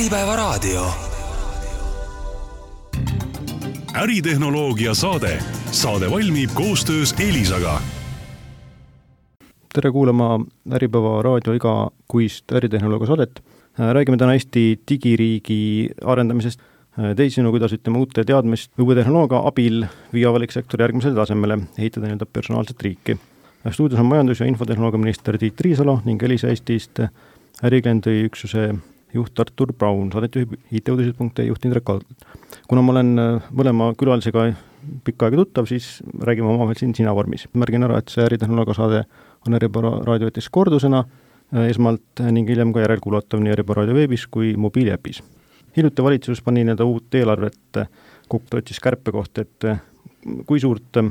Äripäevaraadio. äritehnoloogia saade. saade valmib koostöös Elisaga. tere kuulama Äripäeva raadio igakuist äritehnoloogia saadet. räägime täna Eesti digiriigi arendamisest, teisisõnu, kuidas ütleme, uute teadmist, uue tehnoloogia abil viia avalik sektor järgmisele tasemele, ehitada nii-öelda personaalset riiki. stuudios on majandus- ja infotehnoloogia minister Tiit Riisalo ning Elisa Eestist äriklienti üksuse juht Artur Braun, saadet juhib IT-uudised.ee juht Indrek Kald. kuna ma olen äh, mõlema külalisega pikka aega tuttav, siis räägime omavahel siin sina vormis. märgin ära, et see äritehnoloogia saade on Äripäeva raadioeetris kordusena äh, esmalt ning hiljem ka järelkuulatav nii Äripäeva raadio veebis kui mobiiliäpis. hiljuti valitsus pani nii-öelda uut eelarvet kokku, otsis kärpekohta, et äh, kui suurt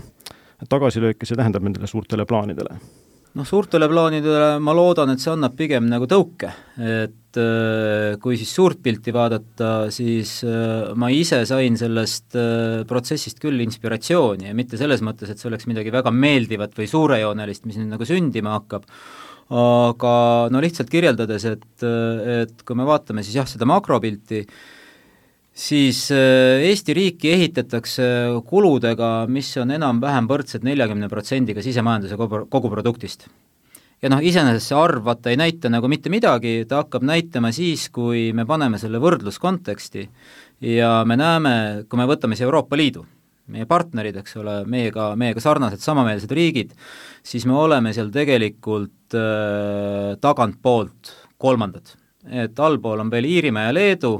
tagasilööki see tähendab nendele suurtele plaanidele? Noh, suurtele plaanidele ma loodan, et see annab pigem nagu tõuke, et äh, kui siis suurt pilti vaadata, siis äh, ma ise sain sellest äh, protsessist küll inspiratsiooni ja mitte selles mõttes, et see oleks midagi väga meeldivat või suurejoonelist, mis nüüd nagu sündima hakkab, aga no lihtsalt kirjeldades, et, et kui me vaatame siis jah, seda makropilti, siis Eesti riiki ehitatakse kuludega, mis on enam-vähem võrdsed neljakümne protsendiga sisemajanduse kogu, koguproduktist. ja noh, iseenesest see arv vaata ei näita nagu mitte midagi, ta hakkab näitama siis, kui me paneme selle võrdluskonteksti ja me näeme, kui me võtame siis Euroopa Liidu, meie partnerid, eks ole, meiega, meiega sarnased, samameelsed riigid, siis me oleme seal tegelikult äh, tagantpoolt kolmandad. et allpool on veel Iirimaa ja Leedu,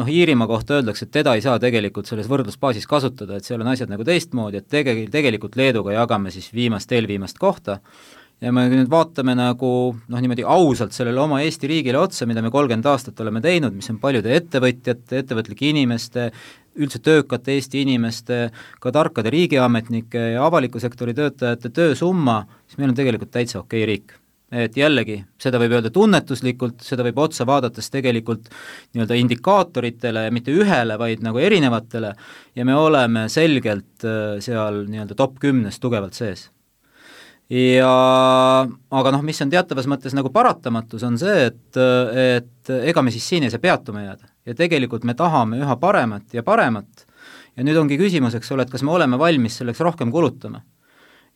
noh, Iirimaa kohta öeldakse, et teda ei saa tegelikult selles võrdlusbaasis kasutada, et seal on asjad nagu teistmoodi, et tege-, tegelikult Leeduga jagame siis viimast, eelviimast kohta, ja me nüüd vaatame nagu noh, niimoodi ausalt sellele oma Eesti riigile otsa, mida me kolmkümmend aastat oleme teinud, mis on paljude ettevõtjate, ettevõtlike inimeste, üldse töökate Eesti inimeste, ka tarkade riigiametnike ja avaliku sektori töötajate töösumma, siis meil on tegelikult täitsa okei okay riik et jällegi, seda võib öelda tunnetuslikult, seda võib otsa vaadates tegelikult nii-öelda indikaatoritele, mitte ühele, vaid nagu erinevatele, ja me oleme selgelt äh, seal nii-öelda top kümnes tugevalt sees. ja aga noh, mis on teatavas mõttes nagu paratamatus, on see, et, et ega me siis siin ei saa peatuma jääda. ja tegelikult me tahame üha paremat ja paremat ja nüüd ongi küsimus, eks ole, et kas me oleme valmis selleks rohkem kulutama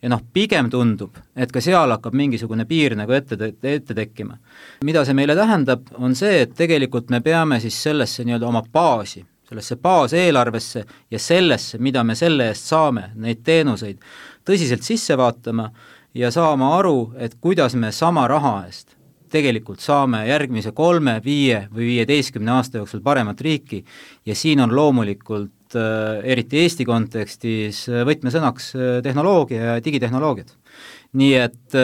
ja noh, pigem tundub, et ka seal hakkab mingisugune piir nagu ette, ette tekkima. mida see meile tähendab, on see, et tegelikult me peame siis sellesse nii-öelda oma baasi, sellesse baaseelarvesse ja sellesse, mida me selle eest saame, neid teenuseid, tõsiselt sisse vaatama ja saama aru, et kuidas me sama raha eest tegelikult saame järgmise kolme, viie või viieteistkümne aasta jooksul paremat riiki ja siin on loomulikult äh, eriti Eesti kontekstis äh, võtmesõnaks äh, tehnoloogia ja digitehnoloogiad. Nii et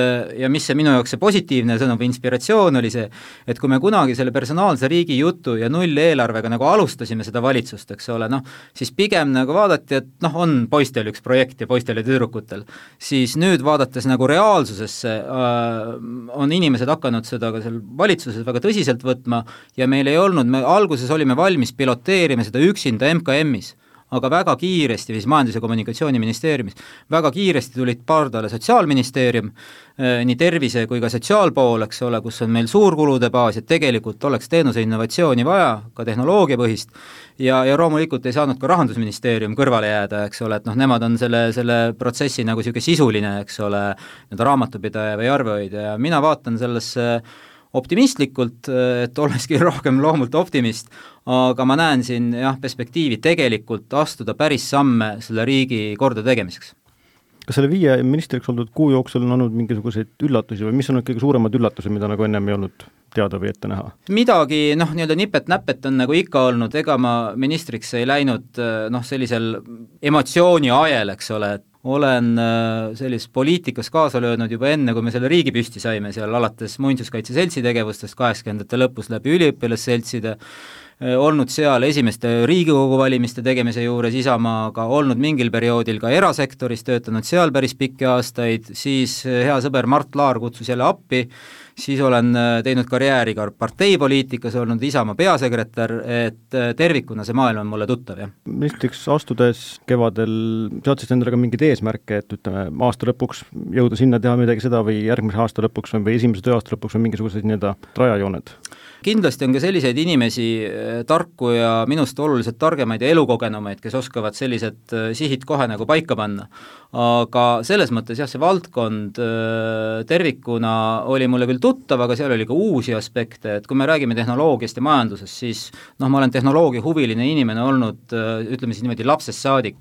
ja mis see minu jaoks see positiivne sõnum või inspiratsioon oli see, et kui me kunagi selle personaalse riigi jutu ja nulleelarvega nagu alustasime seda valitsust, eks ole, noh, siis pigem nagu vaadati, et noh, on poistel üks projekt ja poistel ja tüdrukutel, siis nüüd vaadates nagu reaalsusesse on inimesed hakanud seda ka seal valitsuses väga tõsiselt võtma ja meil ei olnud, me alguses olime valmis piloteerima seda üksinda MKM-is aga väga kiiresti, siis Majandus- ja Kommunikatsiooniministeeriumis, väga kiiresti tulid pardale Sotsiaalministeerium, eh, nii tervise kui ka sotsiaalpool, eks ole, kus on meil suur kulude baas, et tegelikult oleks teenuse innovatsiooni vaja, ka tehnoloogiapõhist, ja, ja loomulikult ei saanud ka Rahandusministeerium kõrvale jääda, eks ole, et noh, nemad on selle, selle protsessi nagu niisugune sisuline, eks ole, nii-öelda raamatupidaja või arvehoidja ja mina vaatan sellesse optimistlikult, et olekski rohkem loomult optimist, aga ma näen siin jah, perspektiivi tegelikult astuda päris samme selle riigi kordategemiseks kas selle viie ministriks oldud kuu jooksul on olnud mingisuguseid üllatusi või mis on need kõige suuremad üllatused, mida nagu ennem ei olnud teada või ette näha? midagi noh, nii-öelda nipet-näpet on nagu ikka olnud, ega ma ministriks ei läinud noh, sellisel emotsiooni ajel, eks ole, et olen äh, sellist poliitikas kaasa löönud juba enne, kui me selle riigi püsti saime, seal alates Muinsuskaitse Seltsi tegevustest kaheksakümnendate lõpus läbi üliõpilasseltside, olnud seal esimeste Riigikogu valimiste tegemise juures Isamaaga, olnud mingil perioodil ka erasektoris, töötanud seal päris pikki aastaid, siis hea sõber Mart Laar kutsus jälle appi, siis olen äh, teinud karjääri ka parteipoliitikas, olnud Isamaa peasekretär, et äh, tervikuna see maailm on mulle tuttav, jah. ministriks astudes kevadel seadsid endale ka mingeid eesmärke, et ütleme, aasta lõpuks jõuda sinna, teha midagi seda või järgmise aasta lõpuks või esimese tööaasta lõpuks või mingisugused nii-öelda rajajooned? Kindlasti on ka selliseid inimesi, äh, tarku ja minust oluliselt targemaid ja elukogenumaid, kes oskavad sellised äh, sihid kohe nagu paika panna. aga selles mõttes jah, see valdkond tervikuna oli mulle küll tuttav, aga seal oli ka uusi aspekte, et kui me räägime tehnoloogiast ja majandusest, siis noh, ma olen tehnoloogiahuviline inimene olnud ütleme siis niimoodi lapsest saadik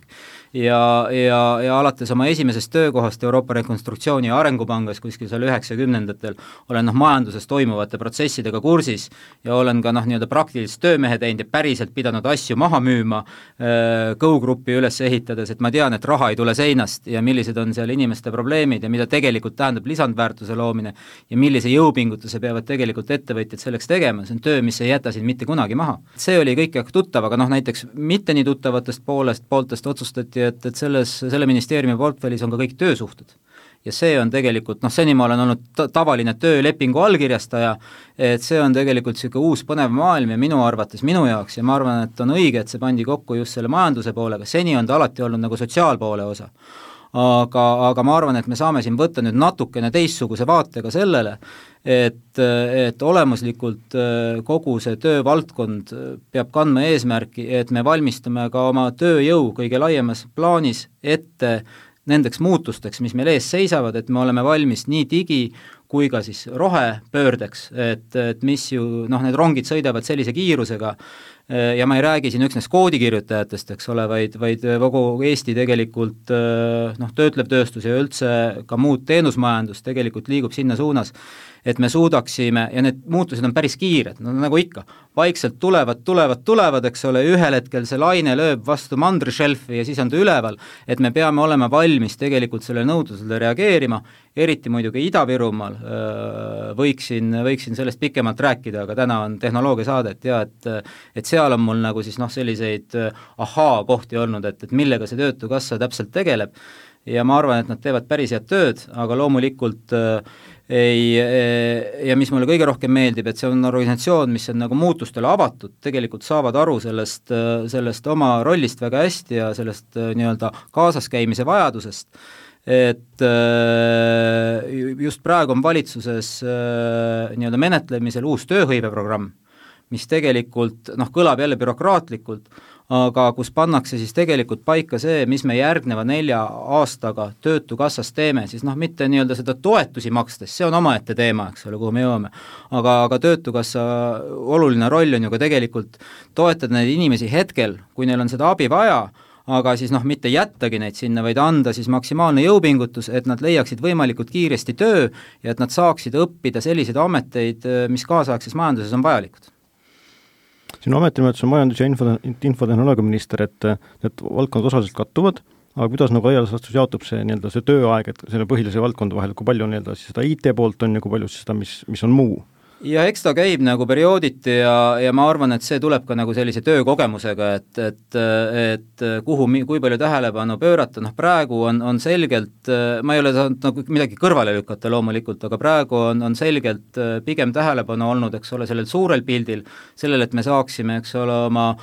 ja, ja, ja alates oma esimesest töökohast Euroopa Rekonstruktsiooni- ja Arengupangas kuskil seal üheksakümnendatel olen noh, majanduses toimuvate protsessidega kursis ja olen ka noh, nii-öelda praktilist töömehe teinud ja päriselt pidanud asju maha müüma äh, Go-Grupi üles ehitades, et ma tean, et raha ei tule seinast ja millised on seal inimeste probleemid ja mida tegelikult tähendab lisandväärtuse loomine ja millise jõupingutuse peavad tegelikult ettevõtjad selleks tegema, see on töö, mis ei jäta sind mitte kunagi maha. see oli kõik tuttav, aga noh, näiteks mitte nii tuttavatest poolest, pooltest otsustati leiti, et, et selles, selle ministeeriumi portfellis on ka kõik töösuhted. ja see on tegelikult noh, seni ma olen olnud ta-, tavaline töölepingu allkirjastaja, et see on tegelikult niisugune uus põnev maailm ja minu arvates, minu jaoks ja ma arvan, et on õige, et see pandi kokku just selle majanduse poolega, seni on ta alati olnud nagu sotsiaalpoole osa aga, aga ma arvan, et me saame siin võtta nüüd natukene teistsuguse vaatega sellele, et, et olemuslikult äh, kogu see töövaldkond peab kandma eesmärki, et me valmistume ka oma tööjõu kõige laiemas plaanis ette nendeks muutusteks, mis meil ees seisavad, et me oleme valmis nii digi kui ka siis rohepöördeks, et, et mis ju noh, need rongid sõidavad sellise kiirusega, ja ma ei räägi siin üksnes koodikirjutajatest, eks ole, vaid, vaid kogu Eesti tegelikult noh, töötlev tööstus ja üldse ka muud teenusmajandus tegelikult liigub sinna suunas, et me suudaksime, ja need muutused on päris kiired, no nagu ikka, vaikselt tulevad, tulevad, tulevad, eks ole, ühel hetkel see laine lööb vastu mandrišelfi ja siis on ta üleval, et me peame olema valmis tegelikult sellele nõudlusele reageerima, eriti muidugi Ida-Virumaal, võiksin, võiksin sellest pikemalt rääkida, aga täna on tehnoloogiasaade, et jaa, et et seal on mul nagu siis noh, selliseid ahaa-kohti olnud, et, et millega see Töötukassa täpselt tegeleb. Ja ma arvan, et nad teevad päris head tööd, aga loomulikult äh, ei, eh, ja mis mulle kõige rohkem meeldib, et see on organisatsioon, mis on nagu muutustele avatud, tegelikult saavad aru sellest, sellest oma rollist väga hästi ja sellest eh, nii-öelda kaasaskäimise vajadusest, et eh, just praegu on valitsuses nii-öelda menetlemisel uus tööhõiveprogramm, mis tegelikult noh, kõlab jälle bürokraatlikult, aga kus pannakse siis tegelikult paika see, mis me järgneva nelja aastaga Töötukassas teeme, siis noh, mitte nii-öelda seda toetusi makstes, see on omaette teema, eks ole, kuhu me jõuame, aga, aga Töötukassa oluline roll on ju ka tegelikult toetada neid inimesi hetkel, kui neil on seda abi vaja, aga siis noh, mitte jättagi neid sinna, vaid anda siis maksimaalne jõupingutus, et nad leiaksid võimalikult kiiresti töö ja et nad saaksid õppida selliseid ameteid, mis kaasaegses majanduses on vajalikud sinu ametimenetlus on majandus- ja info, infotehnoloogiaminister, et need valdkonnad osaliselt kattuvad, aga kuidas nagu laias laastus jaotub see nii-öelda see tööaeg, et selle põhilise valdkonda vahel, kui palju nii-öelda siis seda IT poolt on ja kui palju siis seda, mis, mis on muu? Ja eks ta käib nagu periooditi ja, ja ma arvan, et see tuleb ka nagu sellise töökogemusega, et, et, et kuhu, kui palju tähelepanu pöörata, noh praegu on, on selgelt, ma ei ole saanud nagu midagi kõrvale lükata loomulikult, aga praegu on, on selgelt pigem tähelepanu olnud, eks ole, sellel suurel pildil, sellel, et me saaksime, eks ole, oma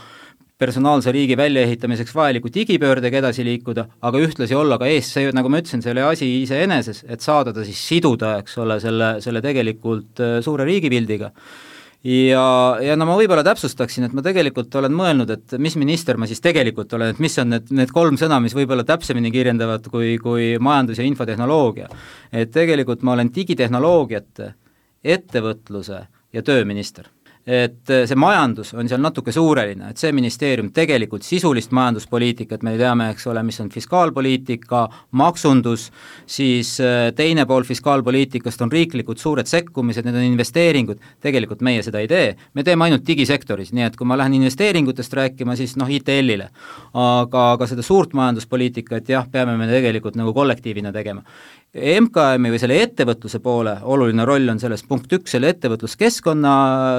personaalse riigi väljaehitamiseks vajaliku digipöördega edasi liikuda, aga ühtlasi olla ka ees, see, nagu ma ütlesin, see ole asi iseeneses, et saada ta siis siduda, eks ole, selle, selle tegelikult äh, suure riigipildiga. ja, ja no ma võib-olla täpsustaksin, et ma tegelikult olen mõelnud, et mis minister ma siis tegelikult olen, et mis on need, need kolm sõna, mis võib-olla täpsemini kirjeldavad kui, kui majandus- ja infotehnoloogia. et tegelikult ma olen digitehnoloogiate, ettevõtluse ja tööminister et äh, see majandus on seal natuke suureline, et see ministeerium tegelikult sisulist majanduspoliitikat, me teame, eks ole, mis on fiskaalpoliitika, maksundus, siis äh, teine pool fiskaalpoliitikast on riiklikud suured sekkumised, need on investeeringud, tegelikult meie seda ei tee, me teeme ainult digisektoris, nii et kui ma lähen investeeringutest rääkima, siis noh, ITL-ile. aga, aga seda suurt majanduspoliitikat jah, peame me tegelikult nagu kollektiivina tegema. MKM-i või selle ettevõtluse poole oluline roll on selles punkt üks, selle ettevõtluskeskkonna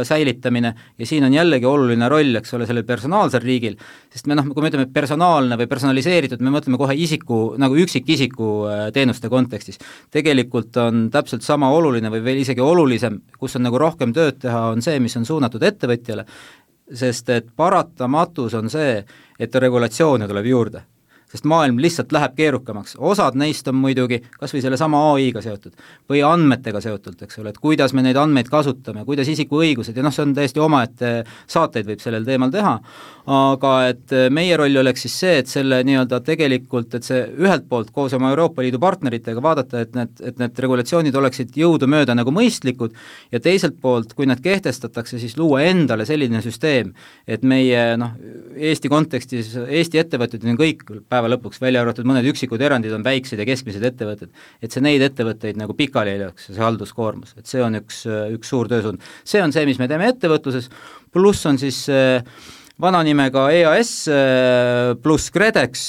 säilitamine ja siin on jällegi oluline roll, eks ole, sellel personaalsel riigil, sest me noh, kui me ütleme personaalne või personaliseeritud, me mõtleme kohe isiku, nagu üksikisiku äh, teenuste kontekstis. tegelikult on täpselt sama oluline või veel isegi olulisem, kus on nagu rohkem tööd teha, on see, mis on suunatud ettevõtjale, sest et paratamatus on see, et regulatsioone tuleb juurde sest maailm lihtsalt läheb keerukamaks, osad neist on muidugi kas või sellesama ai-ga seotud või andmetega seotult, eks ole, et kuidas me neid andmeid kasutame, kuidas isikuõigused ja noh, see on täiesti omaette saateid võib sellel teemal teha, aga et meie roll oleks siis see, et selle nii-öelda tegelikult, et see ühelt poolt koos oma Euroopa Liidu partneritega vaadata, et need, et need regulatsioonid oleksid jõudumööda nagu mõistlikud ja teiselt poolt, kui nad kehtestatakse, siis luua endale selline süsteem, et meie noh, Eesti kontekstis Eesti ettevõtted on kõik päeva lõpuks, välja arvatud mõned üksikud erandid, on väiksed ja keskmised ettevõtted, et see neid ettevõtteid nagu pikali ei lööks, see halduskoormus, et see on üks, üks suur töösuund. see on see, mis me teeme ettevõtluses, pluss on siis äh, vana nimega EAS pluss KredEx,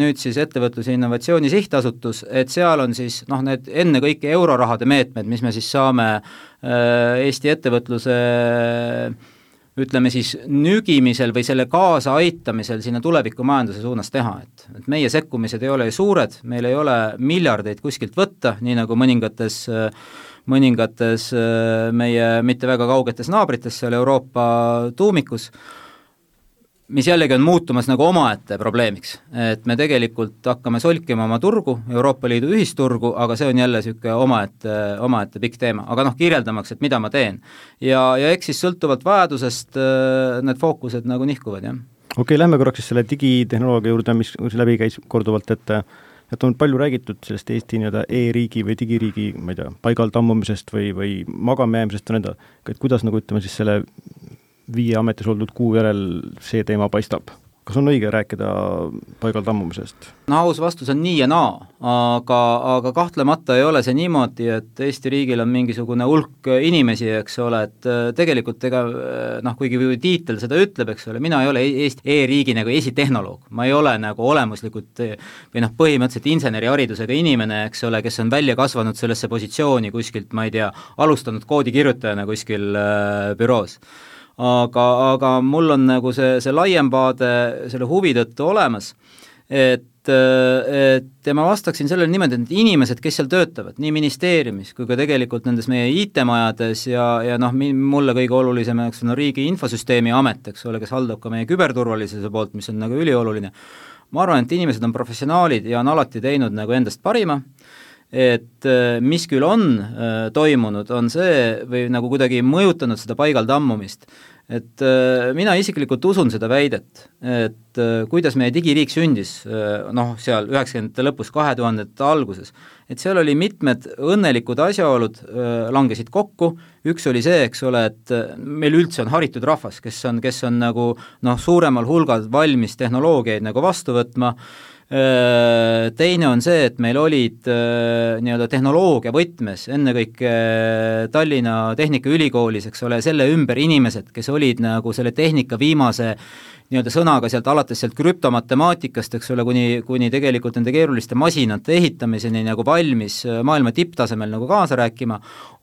nüüd siis Ettevõtluse Innovatsiooni Sihtasutus, et seal on siis noh, need ennekõike eurorahade meetmed, mis me siis saame äh, Eesti ettevõtluse äh, ütleme siis nügimisel või selle kaasaaitamisel sinna tulevikumajanduse suunas teha, et, et meie sekkumised ei ole ju suured, meil ei ole miljardeid kuskilt võtta, nii nagu mõningates mõningates meie mitte väga kaugetes naabrites seal Euroopa tuumikus, mis jällegi on muutumas nagu omaette probleemiks. et me tegelikult hakkame solkima oma turgu, Euroopa Liidu ühisturgu, aga see on jälle niisugune omaette, omaette pikk teema, aga noh, kirjeldamaks, et mida ma teen. ja, ja eks siis sõltuvalt vajadusest äh, need fookused nagu nihkuvad, jah. okei okay,, lähme korraks siis selle digitehnoloogia juurde, mis läbi käis korduvalt, et et on palju räägitud sellest Eesti nii-öelda e-riigi või digiriigi, ma ei tea, paigal tammumisest või, või magama jäämisest või nõnda, et kuidas nagu ütleme siis selle viie ametis oldud kuu järel see teema paistab? kas on õige rääkida paigal tammumisest? no aus vastus on nii ja naa, aga, aga kahtlemata ei ole see niimoodi, et Eesti riigil on mingisugune hulk inimesi, eks ole, et äh, tegelikult ega äh, noh, kuigi tiitel seda ütleb, eks ole, mina ei ole e-, Eesti e-riigi nagu esitehnoloog, ma ei ole nagu olemuslikult või noh, põhimõtteliselt inseneriharidusega inimene, eks ole, kes on välja kasvanud sellesse positsiooni kuskilt, ma ei tea, alustanud koodikirjutajana kuskil äh, büroos aga, aga mul on nagu see, see laiem vaade selle huvi tõttu olemas, et et ja ma vastaksin sellele niimoodi, et inimesed, kes seal töötavad, nii ministeeriumis kui ka tegelikult nendes meie IT-majades ja, ja noh, mulle kõige olulisem, eks on Riigi Infosüsteemi Amet, eks ole, kes haldab ka meie küberturvalisuse poolt, mis on nagu ülioluline, ma arvan, et inimesed on professionaalid ja on alati teinud nagu endast parima, et mis küll on toimunud, on see, või nagu kuidagi mõjutanud seda paigal tammumist, et äh, mina isiklikult usun seda väidet, et äh, kuidas meie digiriik sündis äh, noh, seal üheksakümnendate lõpus, kahe tuhandete alguses, et seal oli mitmed õnnelikud asjaolud, langesid kokku, üks oli see, eks ole, et meil üldse on haritud rahvas, kes on, kes on nagu noh, suuremal hulgal valmis tehnoloogiaid nagu vastu võtma, Äh, teine on see, et meil olid nii-öelda tehnoloogia võtmes ennekõike Tallinna Tehnikaülikoolis, eks ole, selle ümber inimesed, kes olid nagu selle tehnika viimase nii-öelda sõnaga sealt alates sealt krüptomatemaatikast, eks ole, kuni, kuni tegelikult nende keeruliste masinate ehitamiseni nagu valmis maailma tipptasemel nagu kaasa rääkima,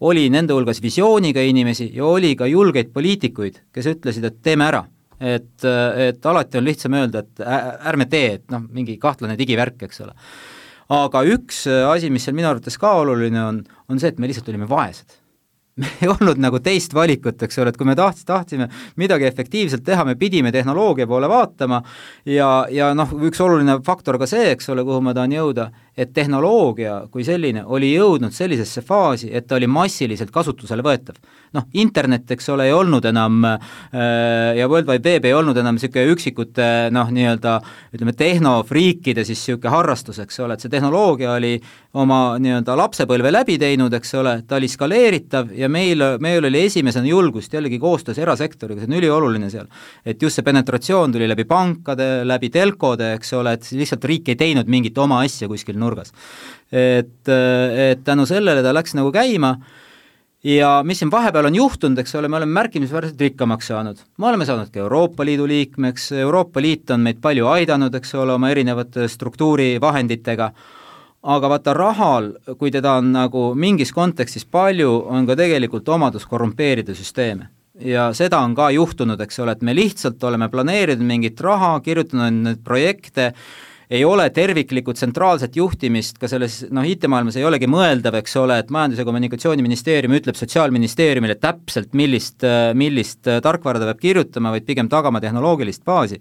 oli nende hulgas visiooniga inimesi ja oli ka julgeid poliitikuid, kes ütlesid, et teeme ära et, et alati on lihtsam öelda, et ärme tee, et noh, mingi kahtlane digivärk, eks ole. aga üks asi, mis seal minu arvates ka oluline on, on see, et me lihtsalt olime vaesed me ei olnud nagu teist valikut, eks ole, et kui me tahts-, tahtsime midagi efektiivselt teha, me pidime tehnoloogia poole vaatama ja, ja noh, üks oluline faktor ka see, eks ole, kuhu ma tahan jõuda, et tehnoloogia kui selline oli jõudnud sellisesse faasi, et ta oli massiliselt kasutusele võetav. noh, internet, eks ole, ei olnud enam äh, ja World Wide Web ei olnud enam niisugune üksikute noh, nii-öelda ütleme, tehnofriikide siis niisugune harrastus, eks ole, et see tehnoloogia oli oma nii-öelda lapsepõlve läbi teinud, eks ole, ta oli skaleeritav ja meil, meil oli esimesena julgust jällegi koostöös erasektoriga, see on ülioluline seal. et just see penetratsioon tuli läbi pankade, läbi telkode, eks ole, et lihtsalt riik ei teinud mingit oma asja kuskil nurgas. Et, et tänu sellele ta läks nagu käima. Ja mis siin vahepeal on juhtunud, eks ole, me oleme märkimisväärselt rikkamaks saanud. me oleme saanud ka Euroopa Liidu liikmeks, Euroopa Liit on meid palju aidanud, eks ole, oma erinevate struktuurivahenditega, aga vaata, rahal, kui teda on nagu mingis kontekstis palju, on ka tegelikult omadus korrumpeerida süsteeme. Ja seda on ka juhtunud, eks ole, et me lihtsalt oleme planeerinud mingit raha, kirjutanud neid projekte ei ole terviklikku tsentraalset juhtimist ka selles noh, IT-maailmas ei olegi mõeldav, eks ole, et Majandus- ja Kommunikatsiooniministeerium ütleb Sotsiaalministeeriumile täpselt, millist, millist tarkvara ta peab kirjutama, vaid pigem tagama tehnoloogilist baasi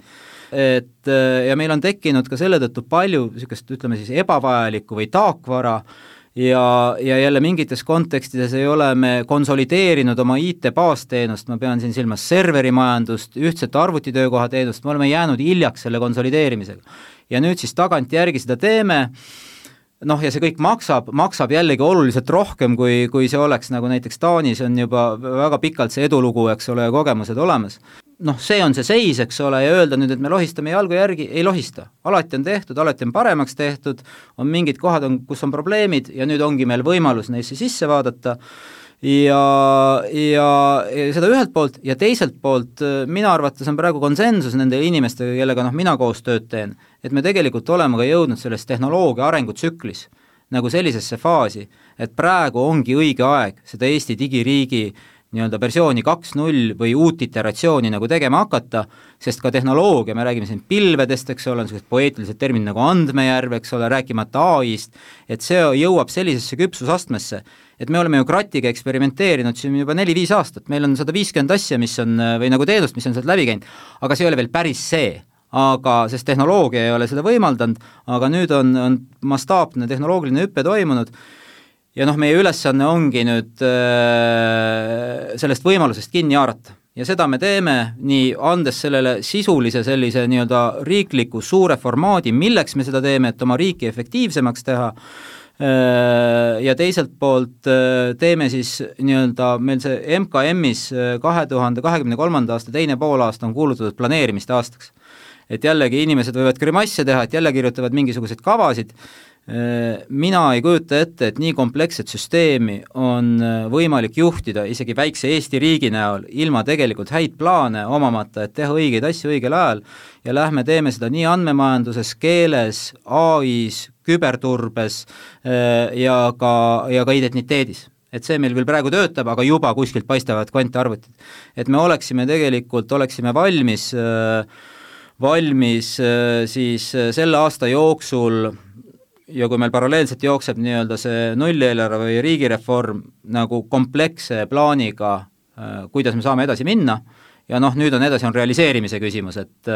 et ja meil on tekkinud ka selle tõttu palju niisugust, ütleme siis ebavajalikku või taakvara, ja, ja jälle mingites kontekstides ei ole me konsolideerinud oma IT-baasteenust, ma pean siin silmas serverimajandust, ühtset arvutitöökoha teenust, me oleme jäänud hiljaks selle konsolideerimisega. Ja nüüd siis tagantjärgi seda teeme, noh, ja see kõik maksab, maksab jällegi oluliselt rohkem, kui, kui see oleks nagu näiteks Taanis on juba väga pikalt see edulugu, eks ole, ja kogemused olemas. Noh, see on see seis, eks ole, ja öelda nüüd, et me lohistame jalgu järgi, ei lohista. alati on tehtud, alati on paremaks tehtud, on mingid kohad, on, kus on probleemid ja nüüd ongi meil võimalus neisse sisse vaadata ja, ja, ja seda ühelt poolt ja teiselt poolt minu arvates on praegu konsensus nende inimestega, kellega noh, mina koos tööd teen, et me tegelikult oleme ka jõudnud selles tehnoloogia arengutsüklis nagu sellisesse faasi, et praegu ongi õige aeg seda Eesti digiriigi äh, nii-öelda versiooni kaks null või uut iteratsiooni nagu tegema hakata, sest ka tehnoloogia, me räägime siin pilvedest, eks ole, niisugused poeetilised terminid nagu andmejärv, eks ole, rääkimata ai-st, et see jõuab sellisesse küpsusastmesse, et me oleme ju kratiga eksperimenteerinud siin juba neli-viis aastat, meil on sada viiskümmend asja, mis on, või nagu teenust, mis on sealt läbi käinud, aga see ei ole veel päris see. Aga, sest tehnoloogia ei ole seda võimaldanud, aga nüüd on, on mastaapne tehnoloogiline hüpe toimunud. Ja noh, meie ülesanne ongi nüüd äh, sellest võimalusest kinni haarata. Ja seda me teeme nii, andes sellele sisulise sellise nii-öelda riikliku suure formaadi, milleks me seda teeme, et oma riiki efektiivsemaks teha, äh, ja teiselt poolt äh, teeme siis nii-öelda, meil see MKM-is kahe tuhande kahekümne kolmanda aasta teine poolaasta on kuulutatud planeerimiste aastaks. et jällegi inimesed võivad grimasse teha, et jälle kirjutavad mingisuguseid kavasid, Äh, mina ei kujuta ette, et nii kompleksset süsteemi on äh, võimalik juhtida isegi väikse Eesti riigi näol, ilma tegelikult häid plaane omamata, et teha õigeid asju õigel ajal ja lähme teeme seda nii andmemajanduses, keeles, ai-s, küberturbes äh, ja ka, ja ka identiteedis et see meil küll praegu töötab, aga juba kuskilt paistavad kvantarvutid. et me oleksime tegelikult, oleksime valmis valmis siis selle aasta jooksul ja kui meil paralleelselt jookseb nii-öelda see nullieelarve või riigireform nagu kompleksse plaaniga, äh, kuidas me saame edasi minna, ja noh, nüüd on edasi, on realiseerimise küsimus, et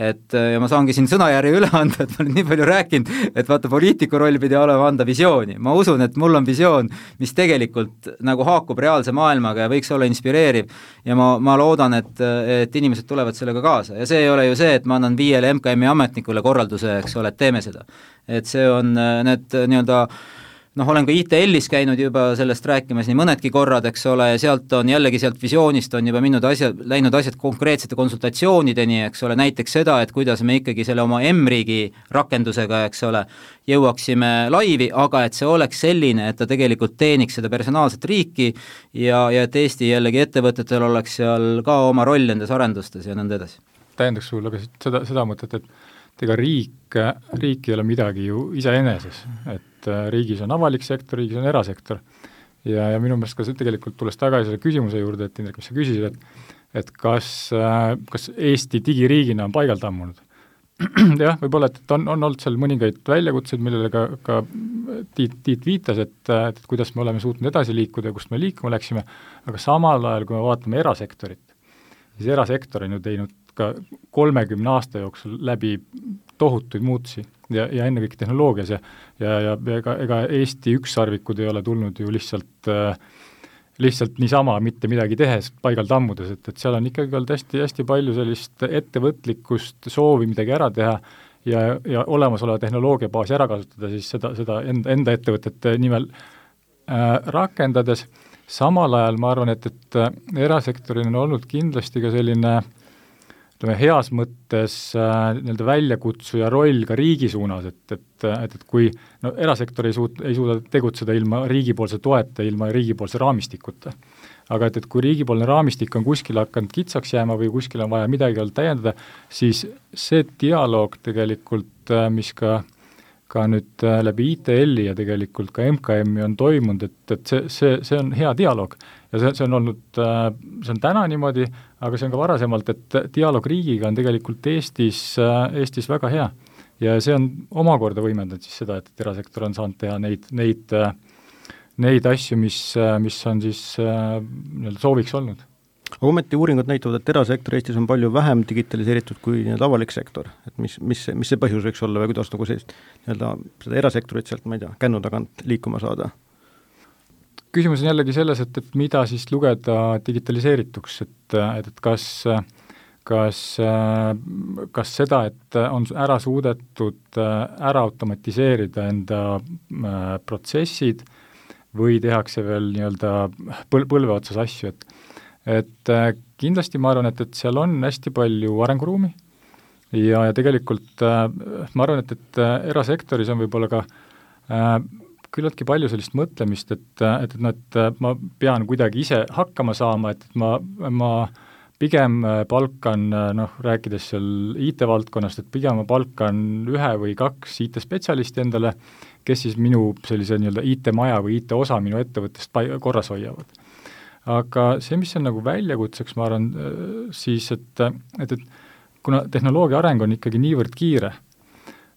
et ja ma saangi siin sõnajärje üle anda, et ma olen nii palju rääkinud, et vaata, poliitiku roll pidi olema anda visiooni. ma usun, et mul on visioon, mis tegelikult nagu haakub reaalse maailmaga ja võiks olla inspireeriv ja ma, ma loodan, et, et inimesed tulevad sellega kaasa ja see ei ole ju see, et ma annan viiele MKM-i ametnikule korralduse, eks ole, et teeme seda. et see on need nii-öelda noh, olen ka ITL-is käinud juba sellest rääkimas nii mõnedki korrad, eks ole, ja sealt on jällegi, sealt visioonist on juba minnud asjad, läinud asjad konkreetsete konsultatsioonideni, eks ole, näiteks seda, et kuidas me ikkagi selle oma M-riigi rakendusega, eks ole, jõuaksime laivi, aga et see oleks selline, et ta tegelikult teeniks seda personaalset riiki ja, ja et Eesti jällegi ettevõtetel oleks seal ka oma roll nendes arendustes ja nõnda edasi. täiendaks sulle ka seda, seda mõtet, et ega riik, riik ei ole midagi ju iseeneses, et et äh, riigis on avalik sektor, riigis on erasektor. ja, ja minu meelest ka see tegelikult, tulles tagasi selle küsimuse juurde, et Indrek, mis sa küsisid, et et kas, äh, kas Eesti digiriigina on paigal tammunud? jah, võib-olla, et on, on olnud seal mõningaid väljakutseid, millele ka, ka Tiit, Tiit viitas, et, et kuidas me oleme suutnud edasi liikuda ja kust me liikuma läksime, aga samal ajal, kui me vaatame erasektorit, siis erasektor on ju teinud ka kolmekümne aasta jooksul läbi tohutuid muutusi ja, ja ennekõike tehnoloogias ja ja, ja ega, ega Eesti ükssarvikud ei ole tulnud ju lihtsalt äh, lihtsalt niisama mitte midagi tehes, paigal tammudes, et, et seal on ikkagi olnud hästi, hästi palju sellist ettevõtlikkust, soovi midagi ära teha ja, ja olemasoleva tehnoloogia baasi ära kasutada siis seda, seda enda, enda ettevõtete nimel äh, rakendades, samal ajal ma arvan, et, et äh, erasektoril on olnud kindlasti ka selline äh, ütleme, heas mõttes äh, nii-öelda väljakutsuja roll ka riigi suunas, et, et, et, et kui no erasektor ei suut-, ei suuda tegutseda ilma riigipoolse toeta, ilma riigipoolse raamistikuta. aga et, et kui riigipoolne raamistik on kuskil hakanud kitsaks jääma või kuskil on vaja midagi veel täiendada, siis see dialoog tegelikult, äh, mis ka ka nüüd äh, läbi ITL-i ja tegelikult ka MKM-i on toimunud, et, et see, see, see on hea dialoog ja see, see on olnud, äh, see on täna niimoodi, aga see on ka varasemalt, et dialoog riigiga on tegelikult Eestis, äh, Eestis väga hea. ja see on omakorda võimendanud siis seda, et erasektor on saanud teha neid, neid, neid asju, mis, mis on siis nii-öelda sooviks olnud aga ometi uuringud näitavad, et erasektor Eestis on palju vähem digitaliseeritud kui nii-öelda avalik sektor, et mis, mis, mis see põhjus võiks olla või kuidas nagu sellist nii-öelda seda erasektorit sealt, ma ei tea, kännu tagant liikuma saada? Küsimus on jällegi selles, et, et mida siis lugeda digitaliseerituks, et, et, et kas kas, kas seda, et on ära suudetud ära automatiseerida enda protsessid või tehakse veel nii-öelda põl-, põlve otsas asju, et et kindlasti ma arvan, et, et seal on hästi palju arenguruumi ja, ja tegelikult ma arvan, et, et erasektoris on võib-olla ka äh, küllaltki palju sellist mõtlemist, et, et, et noh, et ma pean kuidagi ise hakkama saama, et, et ma, ma pigem palkan noh, rääkides seal IT-valdkonnast, et pigem ma palkan ühe või kaks IT-spetsialisti endale, kes siis minu sellise nii-öelda IT-maja või IT-osa minu ettevõttest korras hoiavad. aga see, mis on nagu väljakutseks, ma arvan, siis et, et, et kuna tehnoloogia areng on ikkagi niivõrd kiire,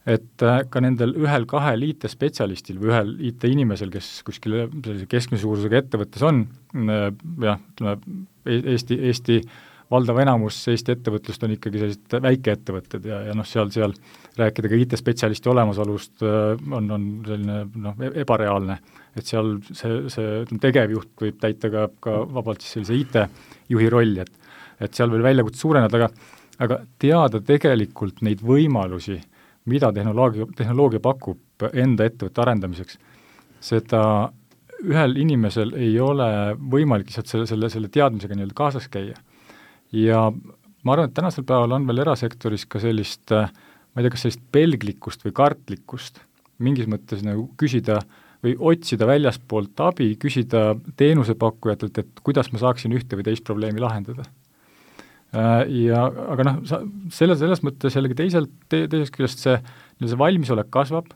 et äh, ka nendel ühel-kahel IT-spetsialistil või ühel IT-inimesel, kes kuskil sellise keskmise suurusega ettevõttes on, äh, jah, ütleme, e-, Eesti, Eesti valdav enamus Eesti ettevõtlust on ikkagi sellised väikeettevõtted ja, ja noh, seal, seal rääkida ka IT-spetsialisti olemasolust äh, on, on selline noh, e-, ebareaalne. et seal see, see ütleme, tegevjuht võib täita ka, ka vabalt siis sellise IT-juhi rolli, et et seal veel väljakutsed suurenevad, aga aga teada tegelikult neid võimalusi mida tehnoloogia, tehnoloogia pakub enda ettevõtte arendamiseks, seda ühel inimesel ei ole võimalik lihtsalt selle, selle, selle teadmisega nii-öelda kaasas käia. ja ma arvan, et tänasel päeval on veel erasektoris ka sellist ma ei tea, kas sellist pelglikkust või kartlikkust, mingis mõttes nagu küsida või otsida väljaspoolt abi, küsida teenusepakkujatelt, et kuidas ma saaksin ühte või teist probleemi lahendada ja aga noh, sa selles, selles mõttes jällegi teiselt te,, teisest küljest see, see valmisolek kasvab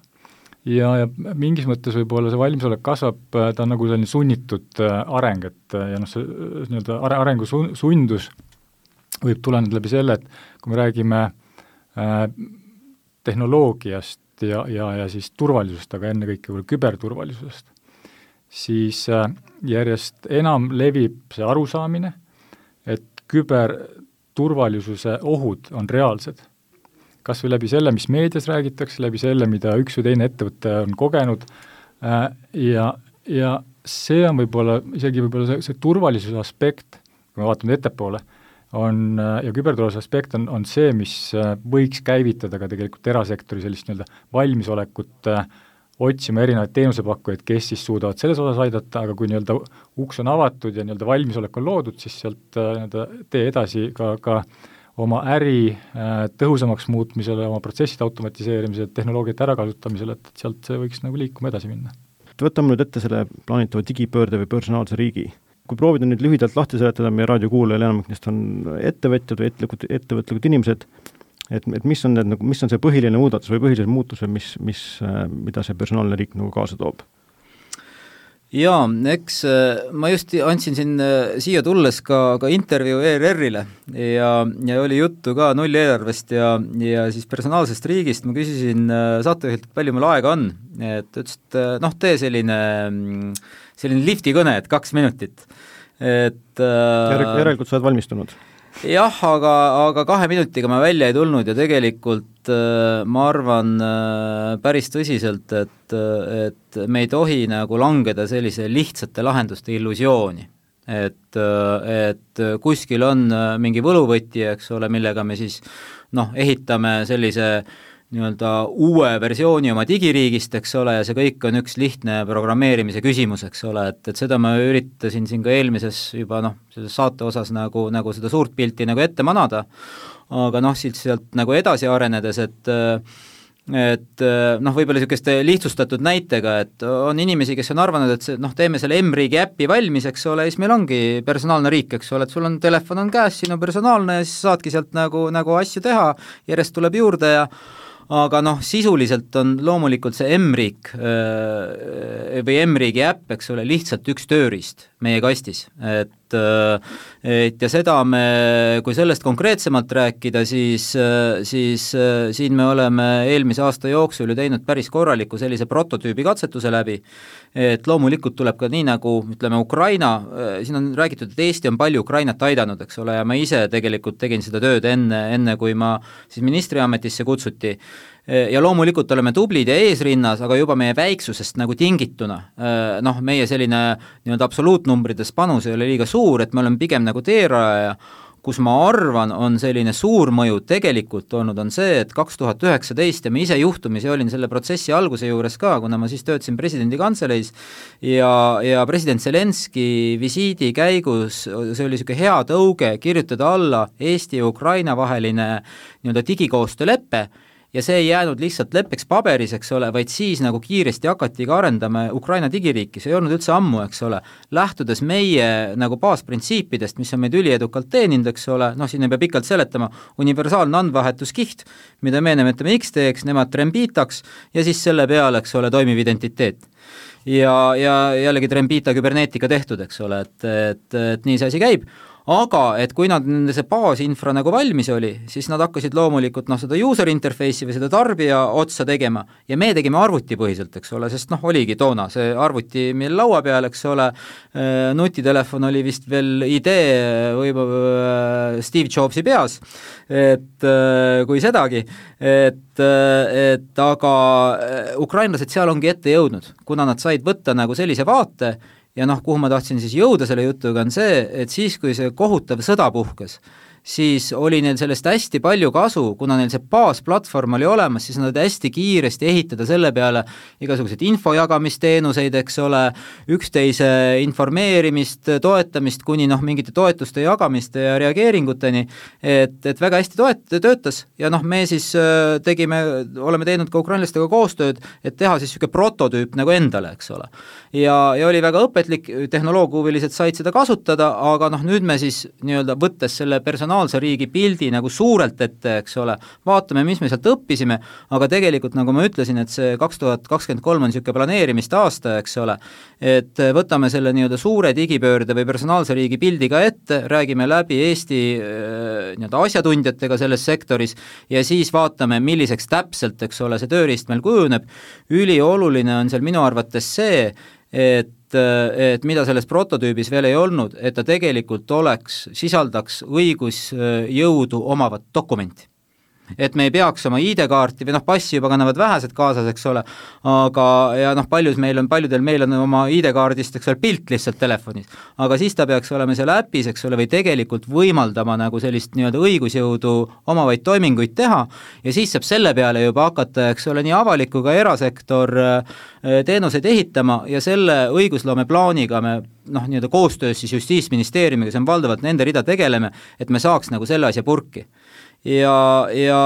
ja, ja mingis mõttes võib-olla see valmisolek kasvab, äh, ta on nagu selline sunnitud äh, areng, et ja noh, see nii-öelda are-, arengu sun-, sundus võib tuleneda läbi selle, et kui me räägime äh, tehnoloogiast ja, ja, ja siis turvalisusest, aga ennekõike võib-olla küberturvalisusest, siis äh, järjest enam levib see arusaamine, et küber turvalisuse ohud on reaalsed. kas või läbi selle, mis meedias räägitakse, läbi selle, mida üks või teine ettevõte on kogenud äh, ja, ja see on võib-olla, isegi võib-olla see, see turvalisuse aspekt, kui me vaatame ettepoole, on äh, ja küberturvalisuse aspekt on, on see, mis äh, võiks käivitada ka tegelikult erasektori sellist nii-öelda valmisolekut äh, otsima erinevaid teenusepakkujaid, kes siis suudavad selles osas aidata, aga kui nii-öelda uks on avatud ja nii-öelda valmisolek on loodud, siis sealt äh, nii-öelda tee edasi ka, ka oma äri äh, tõhusamaks muutmisele, oma protsesside automatiseerimisele, tehnoloogiate ärakasutamisele, et, et sealt see võiks nagu liikuma edasi minna. võtame nüüd ette selle plaanitava digipöörde või personaalse riigi. kui proovida nüüd lühidalt lahti seletada, meie raadiokuulajal enamik neist on ettevõtjad või ettevõtlikud, ettevõtlikud inimesed, et, et mis on need nagu, mis on see põhiline muudatus või põhilised muutused, mis, mis, äh, mida see personaalne riik nagu kaasa toob? jaa, eks äh, ma just andsin siin äh, siia tulles ka, ka intervjuu ERR-ile ja, ja oli juttu ka nulleelarvest ja, ja siis personaalsest riigist, ma küsisin saatejuhilt, et palju mul aega on, et ta ütles, et noh, tee selline, selline lifti kõne, et kaks minutit, et järelikult sa oled valmistunud jah, aga, aga kahe minutiga ma välja ei tulnud ja tegelikult äh, ma arvan äh, päris tõsiselt, et, et me ei tohi nagu langeda sellise lihtsate lahenduste illusiooni. et, et kuskil on mingi võluvõti, eks ole, millega me siis noh, ehitame sellise äh, nii-öelda uue versiooni oma digiriigist, eks ole, ja see kõik on üks lihtne programmeerimise küsimus, eks ole, et, et seda ma üritasin siin ka eelmises juba noh, selles saate osas nagu, nagu seda suurt pilti nagu ette manada, aga noh, siit sealt nagu edasi arenedes, et et noh, võib-olla niisuguste lihtsustatud näitega, et on inimesi, kes on arvanud, et see noh, teeme selle M-riigi äpi valmis, eks ole, siis meil ongi personaalne riik, eks ole, et sul on telefon on käes, siin on personaalne ja siis saadki sealt nagu, nagu asju teha, järjest tuleb juurde ja aga noh, sisuliselt on loomulikult see M-riik või M-riigi äpp, eks ole, lihtsalt üks tööriist, meie kastis, et et ja seda me, kui sellest konkreetsemalt rääkida, siis, siis siin me oleme eelmise aasta jooksul ju teinud päris korraliku sellise prototüübi katsetuse läbi, et loomulikult tuleb ka nii, nagu ütleme, Ukraina, siin on räägitud, et Eesti on palju Ukrainat aidanud, eks ole, ja ma ise tegelikult tegin seda tööd enne, enne kui ma siis ministriametisse kutsuti, ja loomulikult oleme tublid ja eesrinnas, aga juba meie väiksusest nagu tingituna noh, meie selline nii-öelda absoluutnumbrites panus ei ole liiga suur, et me oleme pigem nagu teerajaja, kus ma arvan, on selline suur mõju tegelikult olnud, on see, et kaks tuhat üheksateist ja ma ise juhtumisi olin selle protsessi alguse juures ka, kuna ma siis töötasin presidendi kantseleis ja, ja president Zelenski visiidi käigus, see oli niisugune hea tõuge kirjutada alla Eesti ja Ukraina vaheline nii-öelda digikoostöölepe ja see ei jäänud lihtsalt leppeks paberis, eks ole, vaid siis nagu kiiresti hakati ka arendama Ukraina digiriiki, see ei olnud üldse ammu, eks ole, lähtudes meie nagu baasprintsiipidest, mis on meid üliedukalt teeninud, eks ole, noh, siin ei pea pikalt seletama, universaalne andmevahetuskiht, mida me nimetame X-teeks, nemad Trembitaks, ja siis selle peale, eks ole, toimiv identiteet. Ja, ja jällegi Trembita küberneetika tehtud, eks ole, et, et, et nii see asi käib, aga et kui nad, nende see baasinfra nagu valmis oli, siis nad hakkasid loomulikult noh, seda user interface'i või seda tarbija otsa tegema. Ja me tegime arvutipõhiselt, eks ole, sest noh, oligi toona see arvuti meil laua peal, eks ole, äh, nutitelefon oli vist veel idee võib-olla äh, Steve Jobsi peas, et äh, kui sedagi, et, et aga ukrainlased seal ongi ette jõudnud, kuna nad said võtta nagu sellise vaate, ja noh, kuhu ma tahtsin siis jõuda selle jutuga, on see, et siis, kui see kohutav sõda puhkes, siis oli neil sellest hästi palju kasu, kuna neil see baasplatvorm oli olemas, siis nad hästi kiiresti ehitada selle peale igasuguseid info jagamisteenuseid, eks ole, üksteise informeerimist, toetamist, kuni noh, mingite toetuste jagamiste ja reageeringuteni, et, et väga hästi toet-, töötas ja noh, me siis äh, tegime, oleme teinud ka ukrainlastega koostööd, et teha siis niisugune prototüüp nagu endale, eks ole. ja, ja oli väga õpetlik, tehnoloogiahuvilised said seda kasutada, aga noh, nüüd me siis nii-öelda võttes selle personaalse regionaalse riigi pildi nagu suurelt ette, eks ole, vaatame, mis me sealt õppisime, aga tegelikult nagu ma ütlesin, et see kaks tuhat kakskümmend kolm on niisugune planeerimiste aasta, eks ole, et võtame selle nii-öelda suure digipöörde või personaalse riigi pildi ka ette, räägime läbi Eesti äh, nii-öelda asjatundjatega selles sektoris ja siis vaatame, milliseks täpselt, eks ole, see tööriist meil kujuneb, ülioluline on seal minu arvates see, et et mida selles prototüübis veel ei olnud, et ta tegelikult oleks, sisaldaks õigusjõudu omavat dokumenti et me ei peaks oma ID-kaarti või noh, passi juba kannavad vähesed kaasas, eks ole, aga ja noh, paljus meil on, paljudel meil on oma ID-kaardist, eks ole, pilt lihtsalt telefonis. aga siis ta peaks olema seal äpis, eks ole, või tegelikult võimaldama nagu sellist nii-öelda õigusjõudu omavaid toiminguid teha ja siis saab selle peale juba hakata, eks ole, nii avalik kui ka erasektor äh, teenuseid ehitama ja selle õigusloome plaaniga me noh, nii-öelda koostöös siis Justiitsministeeriumiga, see on valdavalt nende rida, tegeleme, et me saaks nagu selle asja purki ja, ja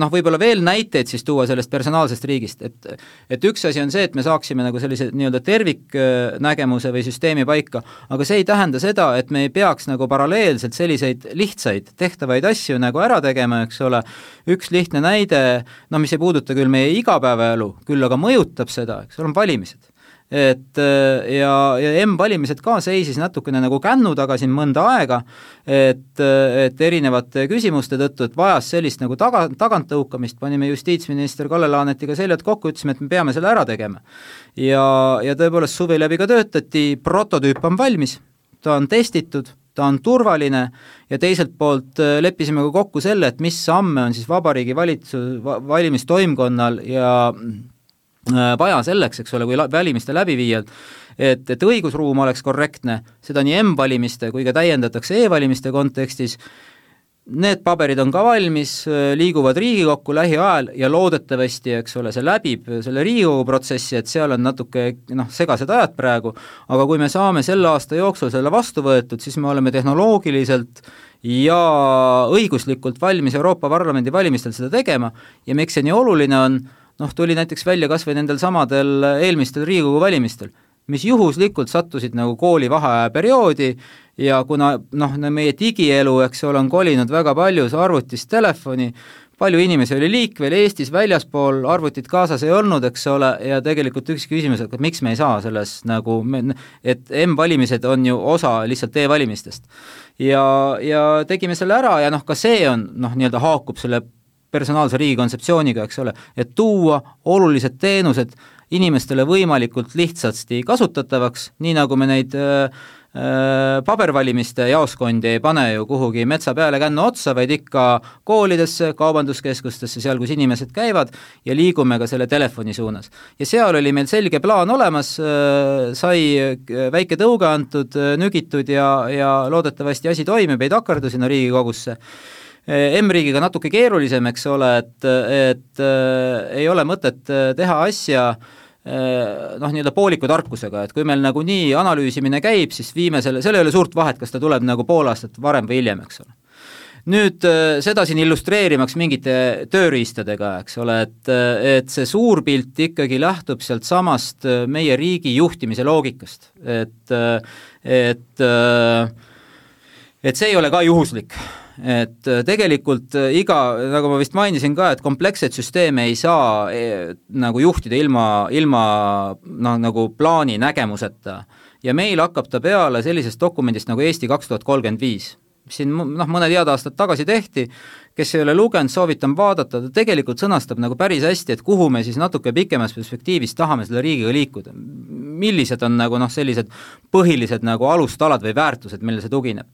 noh, võib-olla veel näiteid siis tuua sellest personaalsest riigist, et et üks asi on see, et me saaksime nagu sellise nii-öelda terviknägemuse või süsteemi paika, aga see ei tähenda seda, et me ei peaks nagu paralleelselt selliseid lihtsaid tehtavaid asju nagu ära tegema, eks ole, üks lihtne näide, no mis ei puuduta küll meie igapäevaelu, küll aga mõjutab seda, eks ole, on valimised et äh, ja, ja M-valimised ka seisis natukene nagu kännu taga siin mõnda aega, et, äh, et erinevate küsimuste tõttu, et vajas sellist nagu taga, taganttõukamist, panime justiitsminister Kalle Laanetiga seljad kokku, ütlesime, et me peame selle ära tegema. ja, ja tõepoolest suvi läbi ka töötati, prototüüp on valmis, ta on testitud, ta on turvaline ja teiselt poolt äh, leppisime ka kokku selle, et mis samme on siis Vabariigi Valitsus, valimistoimkonnal ja vaja selleks, eks ole, kui valimiste läbiviijad, et, et õigusruum oleks korrektne, seda nii M-valimiste kui ka täiendatakse e-valimiste kontekstis, need paberid on ka valmis, äh, liiguvad Riigikokku lähiajal ja loodetavasti, eks ole, see läbib selle Riigikogu protsessi, et seal on natuke noh, segased ajad praegu, aga kui me saame selle aasta jooksul selle vastu võetud, siis me oleme tehnoloogiliselt ja õiguslikult valmis Euroopa Parlamendi valimistel seda tegema ja miks see nii oluline on, noh, tuli näiteks välja kas või nendel samadel eelmistel Riigikogu valimistel, mis juhuslikult sattusid nagu kooli vaheaja perioodi ja kuna noh, meie digielu, eks ole, on kolinud väga palju arvutist telefoni, palju inimesi oli liikvel Eestis, väljaspool, arvutit kaasas ei olnud, eks ole, ja tegelikult üks küsimus, et miks me ei saa selles nagu, et M-valimised on ju osa lihtsalt e-valimistest. ja, ja tegime selle ära ja noh, ka see on noh, nii-öelda haakub selle personaalse riigi kontseptsiooniga, eks ole, et tuua olulised teenused inimestele võimalikult lihtsasti kasutatavaks, nii nagu me neid äh, Äh, pabervalimiste jaoskondi ei pane ju kuhugi metsa peale kännu otsa, vaid ikka koolidesse, kaubanduskeskustesse, seal, kus inimesed käivad, ja liigume ka selle telefoni suunas. ja seal oli meil selge plaan olemas, äh, sai äh, väike tõuge antud, nügitud ja, ja loodetavasti asi toimib, ei takerdu sinna Riigikogusse M-riigiga natuke keerulisem, eks ole, et, et äh, ei ole mõtet teha asja noh, nii-öelda pooliku tarkusega, et kui meil nagunii analüüsimine käib, siis viime selle, seal ei ole suurt vahet, kas ta tuleb nagu pool aastat varem või hiljem, eks ole. nüüd seda siin illustreerimaks mingite tööriistadega, eks ole, et, et see suur pilt ikkagi lähtub sealt samast äh, meie riigi juhtimise loogikast, et, et et see ei ole ka juhuslik et äh, tegelikult äh, iga, nagu ma vist mainisin ka, et kompleksseid süsteeme ei saa e, nagu juhtida ilma, ilma noh, nagu plaani nägemuseta. ja meil hakkab ta peale sellisest dokumendist nagu Eesti kaks tuhat kolmkümmend viis, siin noh, mõned head aastad tagasi tehti, kes ei ole lugenud, soovitan vaadata, ta tegelikult sõnastab nagu päris hästi, et kuhu me siis natuke pikemas perspektiivis tahame selle riigiga liikuda. millised on nagu noh, sellised põhilised nagu alustalad või väärtused, millele see tugineb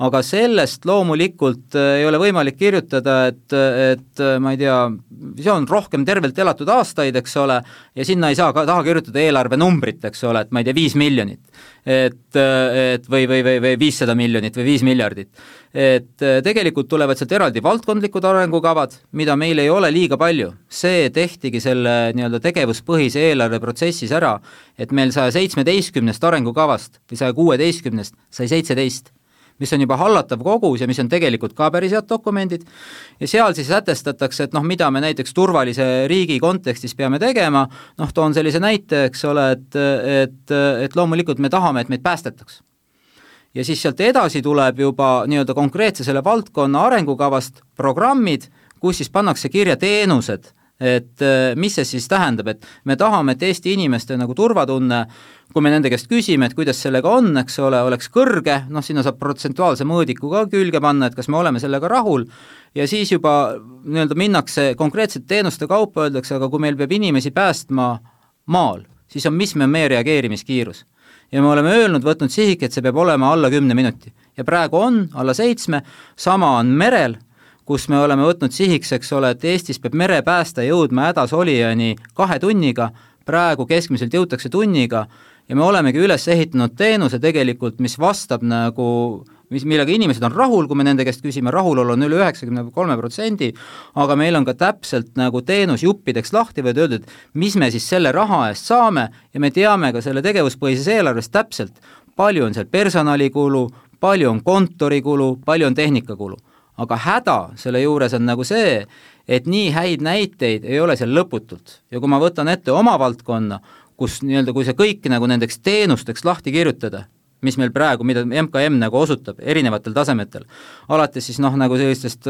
aga sellest loomulikult äh, ei ole võimalik kirjutada, et, et äh, ma ei tea, visioon rohkem tervelt elatud aastaid, eks ole, ja sinna ei saa ka taha kirjutada eelarvenumbrit, eks ole, et ma ei tea, viis miljonit. et, äh, et või, või, või, või viissada miljonit või viis miljardit. et tegelikult tulevad sealt eraldi valdkondlikud arengukavad, mida meil ei ole liiga palju. see tehtigi selle nii-öelda tegevuspõhise eelarve protsessis ära, et meil saja seitsmeteistkümnest arengukavast või saja kuueteistkümnest sai seitseteist mis on juba hallatav kogus ja mis on tegelikult ka päris head dokumendid, ja seal siis sätestatakse, et noh, mida me näiteks turvalise riigi kontekstis peame tegema, noh, toon sellise näite, eks ole, et, et, et loomulikult me tahame, et meid päästetaks. ja siis sealt edasi tuleb juba nii-öelda konkreetse selle valdkonna arengukavast programmid, kus siis pannakse kirja teenused, et mis see siis tähendab, et me tahame, et Eesti inimeste nagu turvatunne kui me nende käest küsime, et kuidas sellega on, eks ole, oleks kõrge, noh, sinna saab protsentuaalse mõõdiku ka külge panna, et kas me oleme sellega rahul, ja siis juba nii-öelda minnakse konkreetsete teenuste kaupa, öeldakse, aga kui meil peab inimesi päästma maal, siis on, mis on meie reageerimiskiirus. ja me oleme öelnud, võtnud sihik, et see peab olema alla kümne minuti. ja praegu on alla seitsme, sama on merel, kus me oleme võtnud sihiks, eks ole, et Eestis peab merepääste jõudma hädasolijani kahe tunniga, praegu keskmiselt jõutakse tunniga ja me olemegi üles ehitanud teenuse tegelikult, mis vastab nagu mis, millega inimesed on rahul, kui me nende käest küsime, rahulolu on üle üheksakümne kolme protsendi, aga meil on ka täpselt nagu teenus juppideks lahti võetud, öeldud, mis me siis selle raha eest saame ja me teame ka selle tegevuspõhises eelarves täpselt, palju on seal personalikulu, palju on kontorikulu, palju on tehnikakulu. Aga häda selle juures on nagu see, et nii häid näiteid ei ole seal lõputult ja kui ma võtan ette oma valdkonna, kus nii-öelda, kui see kõik nagu nendeks teenusteks lahti kirjutada, mis meil praegu, mida MKM nagu osutab erinevatel tasemetel, alates siis noh, nagu sellistest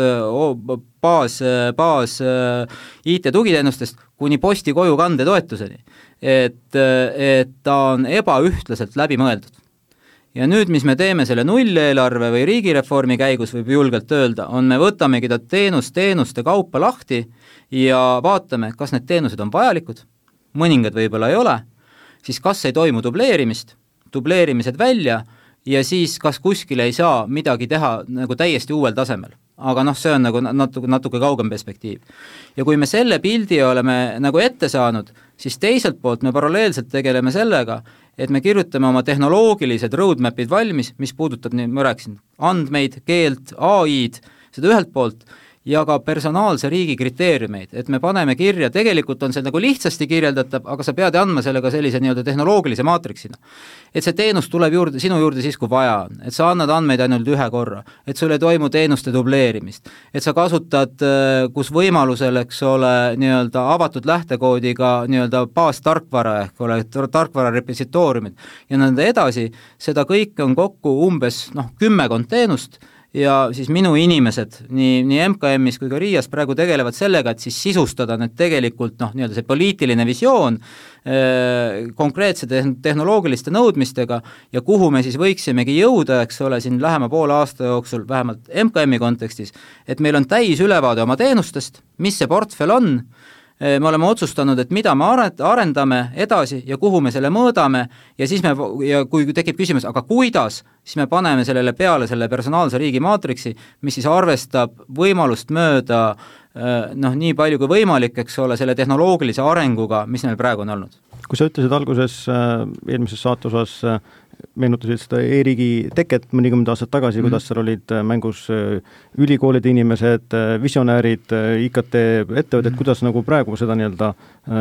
baas, baas IT-tugiteenustest kuni posti kojukande toetuseni. et, et ta on ebaühtlaselt läbi mõeldud. Ja nüüd, mis me teeme selle nulleelarve või riigireformi käigus, võib julgelt öelda, on me võtamegi ta teenus teenuste kaupa lahti ja vaatame, kas need teenused on vajalikud mõningad võib-olla ei ole, siis kas ei toimu dubleerimist, dubleerimised välja ja siis kas kuskil ei saa midagi teha nagu täiesti uuel tasemel. aga noh, see on nagu natuke, natuke kaugem perspektiiv. ja kui me selle pildi oleme nagu ette saanud, siis teiselt poolt me paralleelselt tegeleme sellega, et me kirjutame oma tehnoloogilised roadmap'id valmis, mis puudutab, nii ma rääkisin, andmeid, keelt, ai-d, seda ühelt poolt, ja ka personaalse riigi kriteeriumeid, et me paneme kirja, tegelikult on see nagu lihtsasti kirjeldatav, aga sa pead andma selle ka sellise nii-öelda tehnoloogilise maatriksina. et see teenus tuleb juurde, sinu juurde siis, kui vaja on, et sa annad andmeid ainult ühe korra, et sul ei toimu teenuste dubleerimist, et sa kasutad, äh, kus võimalusel, eks ole, nii-öelda avatud lähtekoodiga nii-öelda baastarkvara ehk ole tarkvara repositooriumid ja nõnda edasi, seda kõike on kokku umbes noh, kümmekond teenust ja siis minu inimesed nii, nii MKM-is kui ka RIA-s praegu tegelevad sellega, et siis sisustada need tegelikult noh, nii-öelda see poliitiline visioon äh, konkreetsete tehnoloogiliste nõudmistega ja kuhu me siis võiksimegi jõuda, eks ole, siin lähema poole aasta jooksul, vähemalt MKM-i kontekstis, et meil on täisülevaade oma teenustest, mis see portfell on, me oleme otsustanud, et mida me arendame edasi ja kuhu me selle mõõdame ja siis me, ja kui tekib küsimus, aga kuidas, siis me paneme sellele peale selle personaalse riigi maatriksi, mis siis arvestab võimalust mööda äh, noh, nii palju kui võimalik, eks ole, selle tehnoloogilise arenguga, mis meil praegu on olnud. kui sa ütlesid alguses äh, eelmises saate osas äh, meenutasid seda e-riigi teket mõnikümmend aastat tagasi mm, -hmm. kuidas seal olid äh, mängus äh, ülikoolide inimesed, äh, visionäärid, IKT ettevõtted mm, -hmm. kuidas nagu praegu seda nii-öelda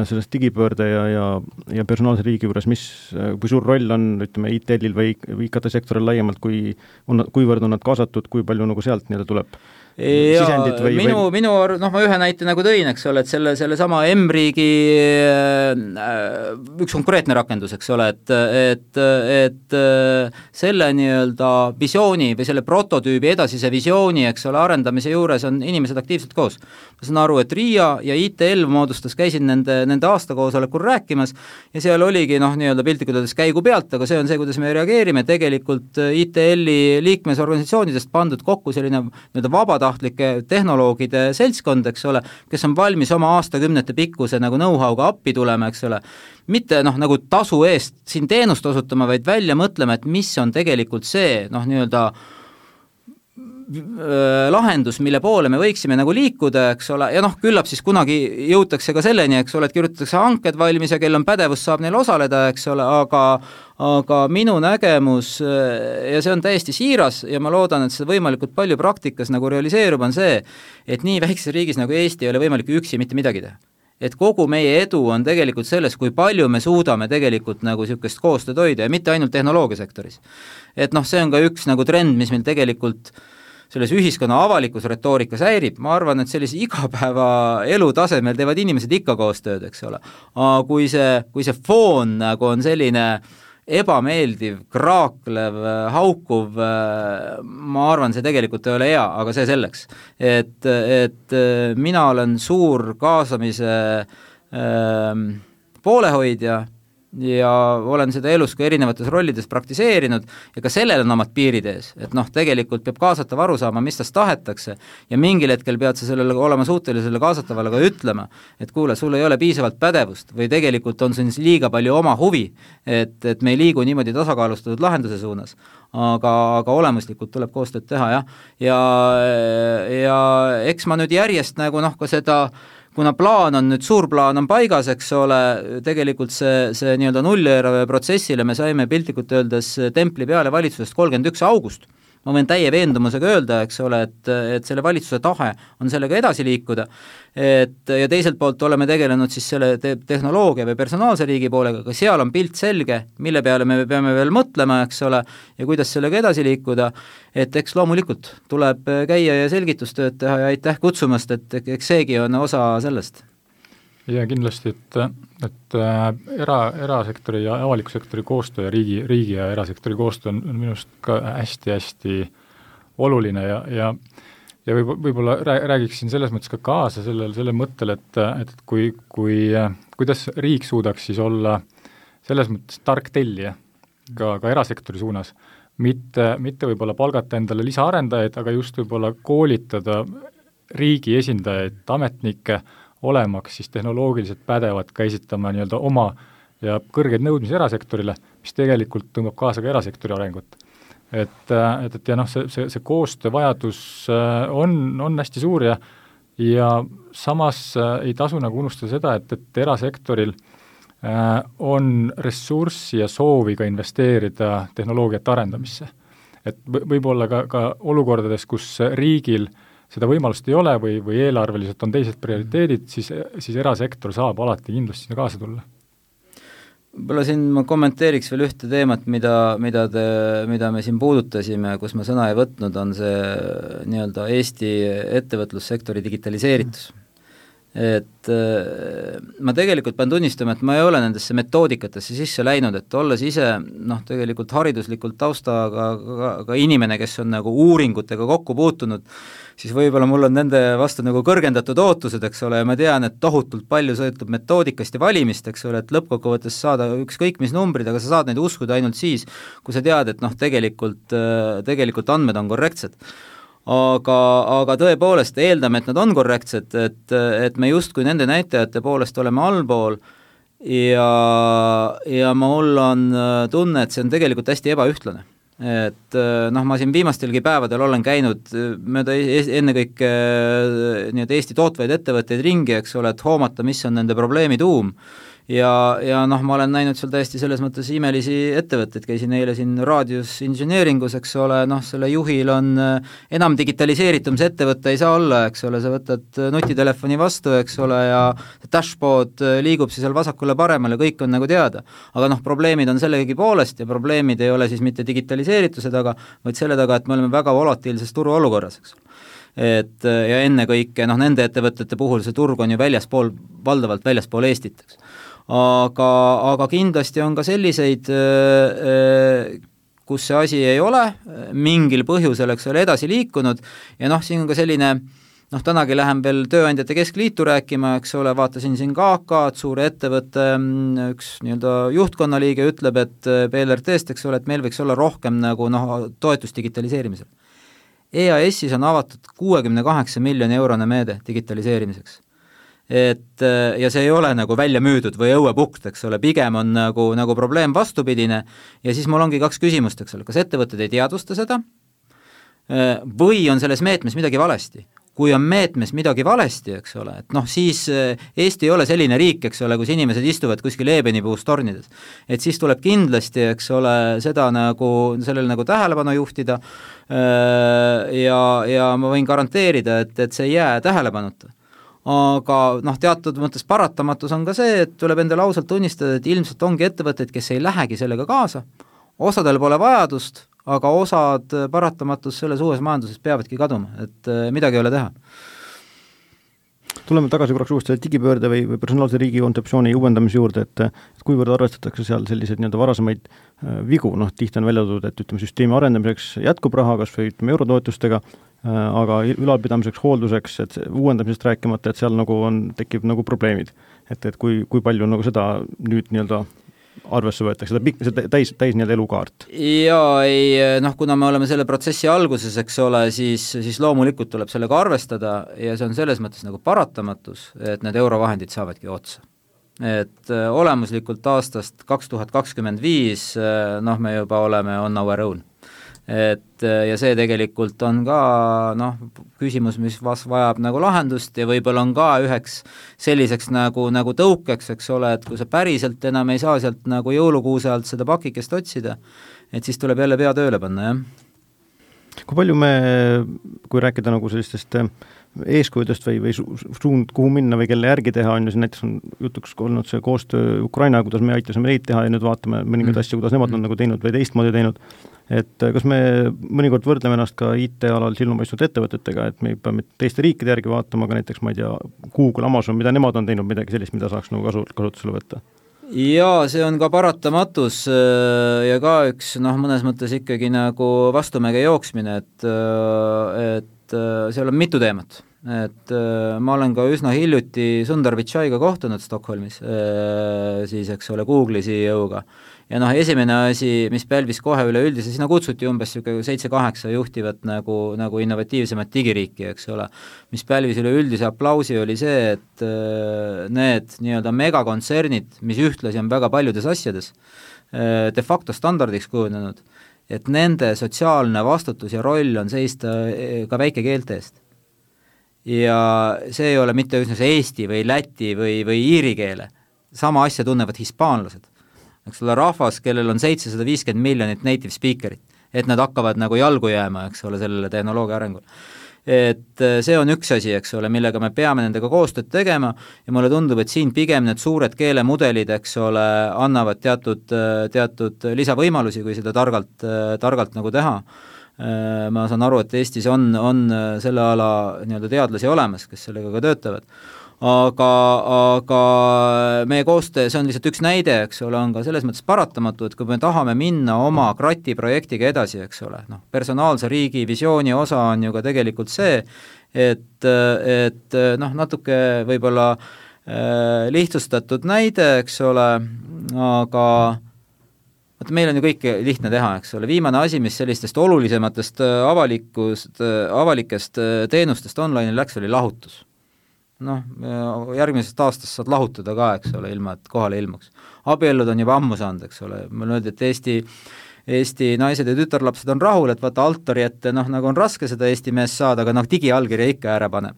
selles digipöörde ja, ja, ja personaalse riigi juures, mis, kui suur roll on, ütleme, ITL-il või IKT sektoril laiemalt, kui on, kuivõrd on nad kaasatud, kui palju nagu sealt nii-öelda tuleb? Sisendit või minu minu arv-, noh, ma ühe näite nagu tõin, eks ole, et selle, sellesama M-riigi äh, üks konkreetne rakendus, eks ole, et, et, et äh, selle nii-öelda visiooni või selle prototüübi edasise visiooni, eks ole, arendamise juures on inimesed aktiivselt koos. Ma saan aru, et RIA ja ITL moodustas, käisin nende, nende aastakoosolekul rääkimas ja seal oligi noh, nii-öelda piltlikult öeldes käigu pealt, aga see on see, kuidas me reageerime, tegelikult ITL-i liikmesorganisatsioonidest pandud kokku selline nii-öelda vabatahtlik vabatahtlike tehnoloogide seltskond, eks ole, kes on valmis oma aastakümnete pikkuse nagu know-how'ga appi tulema, eks ole, mitte noh, nagu tasu eest siin teenust osutama, vaid välja mõtlema, et mis on tegelikult see noh, nii-öelda lahendus, mille poole me võiksime nagu liikuda, eks ole, ja noh, küllap siis kunagi jõutakse ka selleni, eks ole, et kirjutatakse hanked valmis ja kel on pädevus, saab neil osaleda, eks ole, aga aga minu nägemus ja see on täiesti siiras ja ma loodan, et see võimalikult palju praktikas nagu realiseerub, on see, et nii väikses riigis nagu Eesti ei ole võimalik üksi mitte midagi teha et kogu meie edu on tegelikult selles, kui palju me suudame tegelikult nagu niisugust koostööd hoida ja mitte ainult tehnoloogiasektoris. et noh, see on ka üks nagu trend, mis meil tegelikult äh, selles ühiskonna avalikus retoorikas häirib, ma arvan, et sellise igapäevaelu tasemel teevad inimesed ikka koostööd, eks ole. aga kui see, kui see foon nagu on selline ebameeldiv, kraaklev, haukuv, ma arvan, see tegelikult ei ole hea, aga see selleks. et, et mina olen suur kaasamise äh, poolehoidja ja olen seda elus ka erinevates rollides praktiseerinud ja ka sellel on omad piirid ees, et noh, tegelikult peab kaasatav aru saama, mis tast tahetakse ja mingil hetkel pead sa sellele olema suuteline kaasatavale ka ütlema, et kuule, sul ei ole piisavalt pädevust või tegelikult on siin liiga palju oma huvi, et, et me ei liigu niimoodi tasakaalustatud lahenduse suunas. aga, aga olemuslikult tuleb koostööd teha, jah, ja, ja, ja eks ma nüüd järjest nagu noh, ka seda äh, kuna plaan on nüüd, suur plaan on paigas, eks ole, tegelikult see, see nii-öelda nulleelarve protsessile me saime piltlikult öeldes templi peale valitsusest kolmkümmend üks august ma võin täie veendumusega öelda, eks ole, et, et selle valitsuse tahe on sellega edasi liikuda, et ja teiselt poolt oleme tegelenud siis selle te tehnoloogia või personaalse riigi poolega, ka seal on pilt selge, mille peale me peame veel mõtlema, eks ole, ja kuidas sellega edasi liikuda, et eks loomulikult tuleb käia ja selgitustööd teha ja aitäh kutsumast, et eks seegi on osa sellest jaa, kindlasti, et, et äh, era, erasektori ja avaliku sektori koostöö ja riigi, riigi ja erasektori koostöö on, minu arust ka hästi-hästi oluline ja, ja ja võib, võib-olla räägiksin selles mõttes ka kaasa sellele, sellele mõttele, et, et kui, kui, kuidas riik suudaks siis olla selles mõttes tark tellija ka, ka erasektori suunas, mitte, mitte võib-olla palgata endale lisaarendajaid, aga just võib-olla koolitada riigi esindajaid, ametnikke äh, olemaks siis tehnoloogiliselt pädevad ka esitama nii-öelda oma ja kõrgeid nõudmisi erasektorile, mis tegelikult tõmbab kaasa ka erasektori arengut. et, et, et ja noh, see, see, see koostöövajadus äh, on, on hästi suur ja ja samas äh, ei tasu nagu unustada seda, et, et erasektoril äh, on ressurssi ja soovi ka investeerida tehnoloogiate arendamisse. et võib-olla ka, ka olukordades, kus riigil äh, seda võimalust ei ole või, või eelarveliselt on teised prioriteedid, siis, siis erasektor saab alati kindlasti sinna kaasa tulla võib-olla siin ma kommenteeriks veel ühte teemat, mida, mida te, mida me siin puudutasime, kus ma sõna ei võtnud, on see nii-öelda Eesti ettevõtlussektori digitaliseeritus. Et äh, ma tegelikult pean tunnistama, et ma ei ole nendesse metoodikatesse sisse läinud, et olles ise noh, tegelikult hariduslikult taustaga ka, ka inimene, kes on nagu uuringutega kokku puutunud, siis võib-olla mul on nende vastu nagu kõrgendatud ootused, eks ole, ja ma tean, et tohutult palju sõltub metoodikast ja valimist, eks ole, et lõppkokkuvõttes saada ükskõik mis numbrid, aga sa saad neid uskuda ainult siis, kui sa tead, et noh, tegelikult, tegelikult andmed on korrektsed aga, aga tõepoolest eeldame, et nad on korrektsed, et, et me justkui nende näitajate poolest oleme allpool. Ja, ja mul on tunne, et see on tegelikult hästi ebaühtlane. Et noh, ma siin viimastelgi päevadel olen käinud mööda ennekõike nii-öelda Eesti tootvaid ettevõtteid ringi, eks ole, et hoomata, mis on nende probleemi tuum ja, ja noh, ma olen näinud seal täiesti selles mõttes imelisi ettevõtteid, käisin eile siin raadios inseneeringus, eks ole, noh, selle juhil on äh, enam digitaliseeritum see ettevõte ei saa olla, eks ole, sa võtad äh, nutitelefoni vastu, eks ole, ja dashboard äh, liigub siis seal vasakule-paremale, kõik on nagu teada. aga noh, probleemid on sellegipoolest ja probleemid ei ole siis mitte digitaliseerituse taga, vaid selle taga, et me oleme väga volatiilses turuolukorras, eks ole. Et ja ennekõike noh, nende ettevõtete puhul see turg on ju väljaspool, valdavalt väljaspool Eestit, eks aga, aga kindlasti on ka selliseid, kus see asi ei ole mingil põhjusel, eks ole, edasi liikunud ja noh, siin on ka selline noh, tänagi lähen veel Tööandjate Keskliitu rääkima, eks ole, vaatasin siin ka AK-d, suure ettevõtte mm, üks nii-öelda juhtkonnaliige ütleb, et BLRT-st, eks ole, et meil võiks olla rohkem nagu noh, toetust digitaliseerimisel. EAS-is on avatud kuuekümne kaheksa miljoni eurone meede digitaliseerimiseks et äh, ja see ei ole nagu välja müüdud või õuepukt, eks ole, pigem on nagu, nagu probleem vastupidine ja siis mul ongi kaks küsimust, eks ole, kas ettevõtted ei teadvusta seda äh, või on selles meetmes midagi valesti? kui on meetmes midagi valesti, eks ole, et noh, siis äh, Eesti ei ole selline riik, eks ole, kus inimesed istuvad kuskil eebenipuust tornides. et siis tuleb kindlasti, eks ole, seda nagu, sellele nagu tähelepanu juhtida ja, ja ma võin garanteerida, et, et see ei jää tähelepanuta aga noh, teatud mõttes paratamatus on ka see, et tuleb endale ausalt tunnistada, et ilmselt ongi ettevõtteid, kes ei lähegi sellega kaasa, osadel pole vajadust, aga osad paratamatus selles uues majanduses peavadki kaduma, et äh, midagi ei ole teha tuleme tagasi korraks uuesti digipöörde või, või personaalse riigi kontseptsiooni uuendamise juurde, et et kuivõrd arvestatakse seal selliseid nii-öelda varasemaid äh, vigu, noh tihti on välja toodud, et ütleme, süsteemi arendamiseks jätkub raha, kas või ütleme, eurotoetustega, Äh, aga ülalpidamiseks, hoolduseks, et uuendamisest rääkimata, et seal nagu on, tekib nagu probleemid. et, et kui, kui palju nagu seda nüüd nii-öelda arvesse võetakse, seda pikk, see täis, täis nii-öelda elukaart? jaa, ei noh, kuna me oleme selle protsessi alguses, eks ole, siis, siis loomulikult tuleb sellega arvestada ja see on selles mõttes nagu paratamatus, et need eurovahendid saavadki otsa. et äh, olemuslikult aastast kaks tuhat kakskümmend viis äh, noh, me juba oleme on our own et äh, ja see tegelikult on ka noh, küsimus, mis vas-, vajab nagu lahendust ja võib-olla on ka üheks selliseks nagu, nagu tõukeks, eks ole, et kui sa päriselt enam ei saa sealt nagu jõulukuuse alt seda pakikest otsida, et siis tuleb jälle pea tööle panna, jah. kui palju me, kui rääkida nagu sellistest äh, eeskujudest või, või suund, kuhu minna või kelle järgi teha, on ju, siin näiteks on jutuks olnud see koostöö Ukraina, kuidas me aitasime neid teha ja nüüd vaatame mõningaid mm. asju, kuidas nemad on nagu teinud või teistmoodi teinud, et äh, kas me mõnikord võrdleme ennast ka IT-alal silmapaistvate ettevõtetega, et me ei pea mitte teiste riikide järgi vaatama, aga näiteks ma ei tea, Google, Amazon, mida nemad on teinud, midagi sellist, mida saaks nagu kasu, kasutusele võtta? jaa, see on ka paratamatus äh, ja ka üks noh, mõnes mõttes ikkagi nagu vastumäge jooksmine, et, äh, et seal on mitu teemat et ma olen ka üsna hiljuti Sundar Pichaiga kohtunud Stockholmis siis eks ole, Google'i CEO-ga ja noh, esimene asi, mis pälvis kohe üleüldise, sinna kutsuti umbes niisugune seitse-kaheksa juhtivat nagu, nagu innovatiivsemat digiriiki, eks ole, mis pälvis üleüldise aplausi, oli see, et äh, need nii-öelda megakontsernid, mis ühtlasi on väga paljudes asjades äh, de facto standardiks kujunenud, et nende sotsiaalne vastutus ja roll on seista äh, ka väikekeelte eest. Ja see ei ole mitte üksnes eesti või läti või, või iiri keele, sama asja tunnevad hispaanlased eks ole, rahvas, kellel on seitsesada viiskümmend miljonit native speaker'it, et nad hakkavad nagu jalgu jääma, eks ole, sellele tehnoloogia arengule. et äh, see on üks asi, eks ole, millega me peame nendega koostööd tegema ja mulle tundub, et siin pigem need suured keelemudelid, eks ole, annavad teatud, äh, teatud lisavõimalusi, kui seda targalt, äh, targalt nagu teha ma saan aru, et Eestis on, on selle ala nii-öelda teadlasi olemas, kes sellega ka töötavad aga, aga meie koostöö, see on lihtsalt üks näide, eks ole, on ka selles mõttes paratamatu, et kui me tahame minna oma krati projektiga edasi, eks ole, noh, personaalse riigi visiooni osa on ju ka tegelikult see, et, et noh, natuke võib-olla äh, lihtsustatud näide, eks ole, aga vaata, meil on ju kõike lihtne teha, eks ole, viimane asi, mis sellistest olulisematest avalikust, avalikest teenustest online'il läks, oli lahutus noh, järgmisest aastast saad lahutada ka, eks ole, ilma et kohale ilmuks. abiellud on juba ammu saanud, eks ole, mulle öeldi, et Eesti Eesti naised ja tütarlapsed on rahul, et vaata altari ette noh, nagu on raske seda Eesti meest saada, aga noh, digiallkirja ikka ära paneb.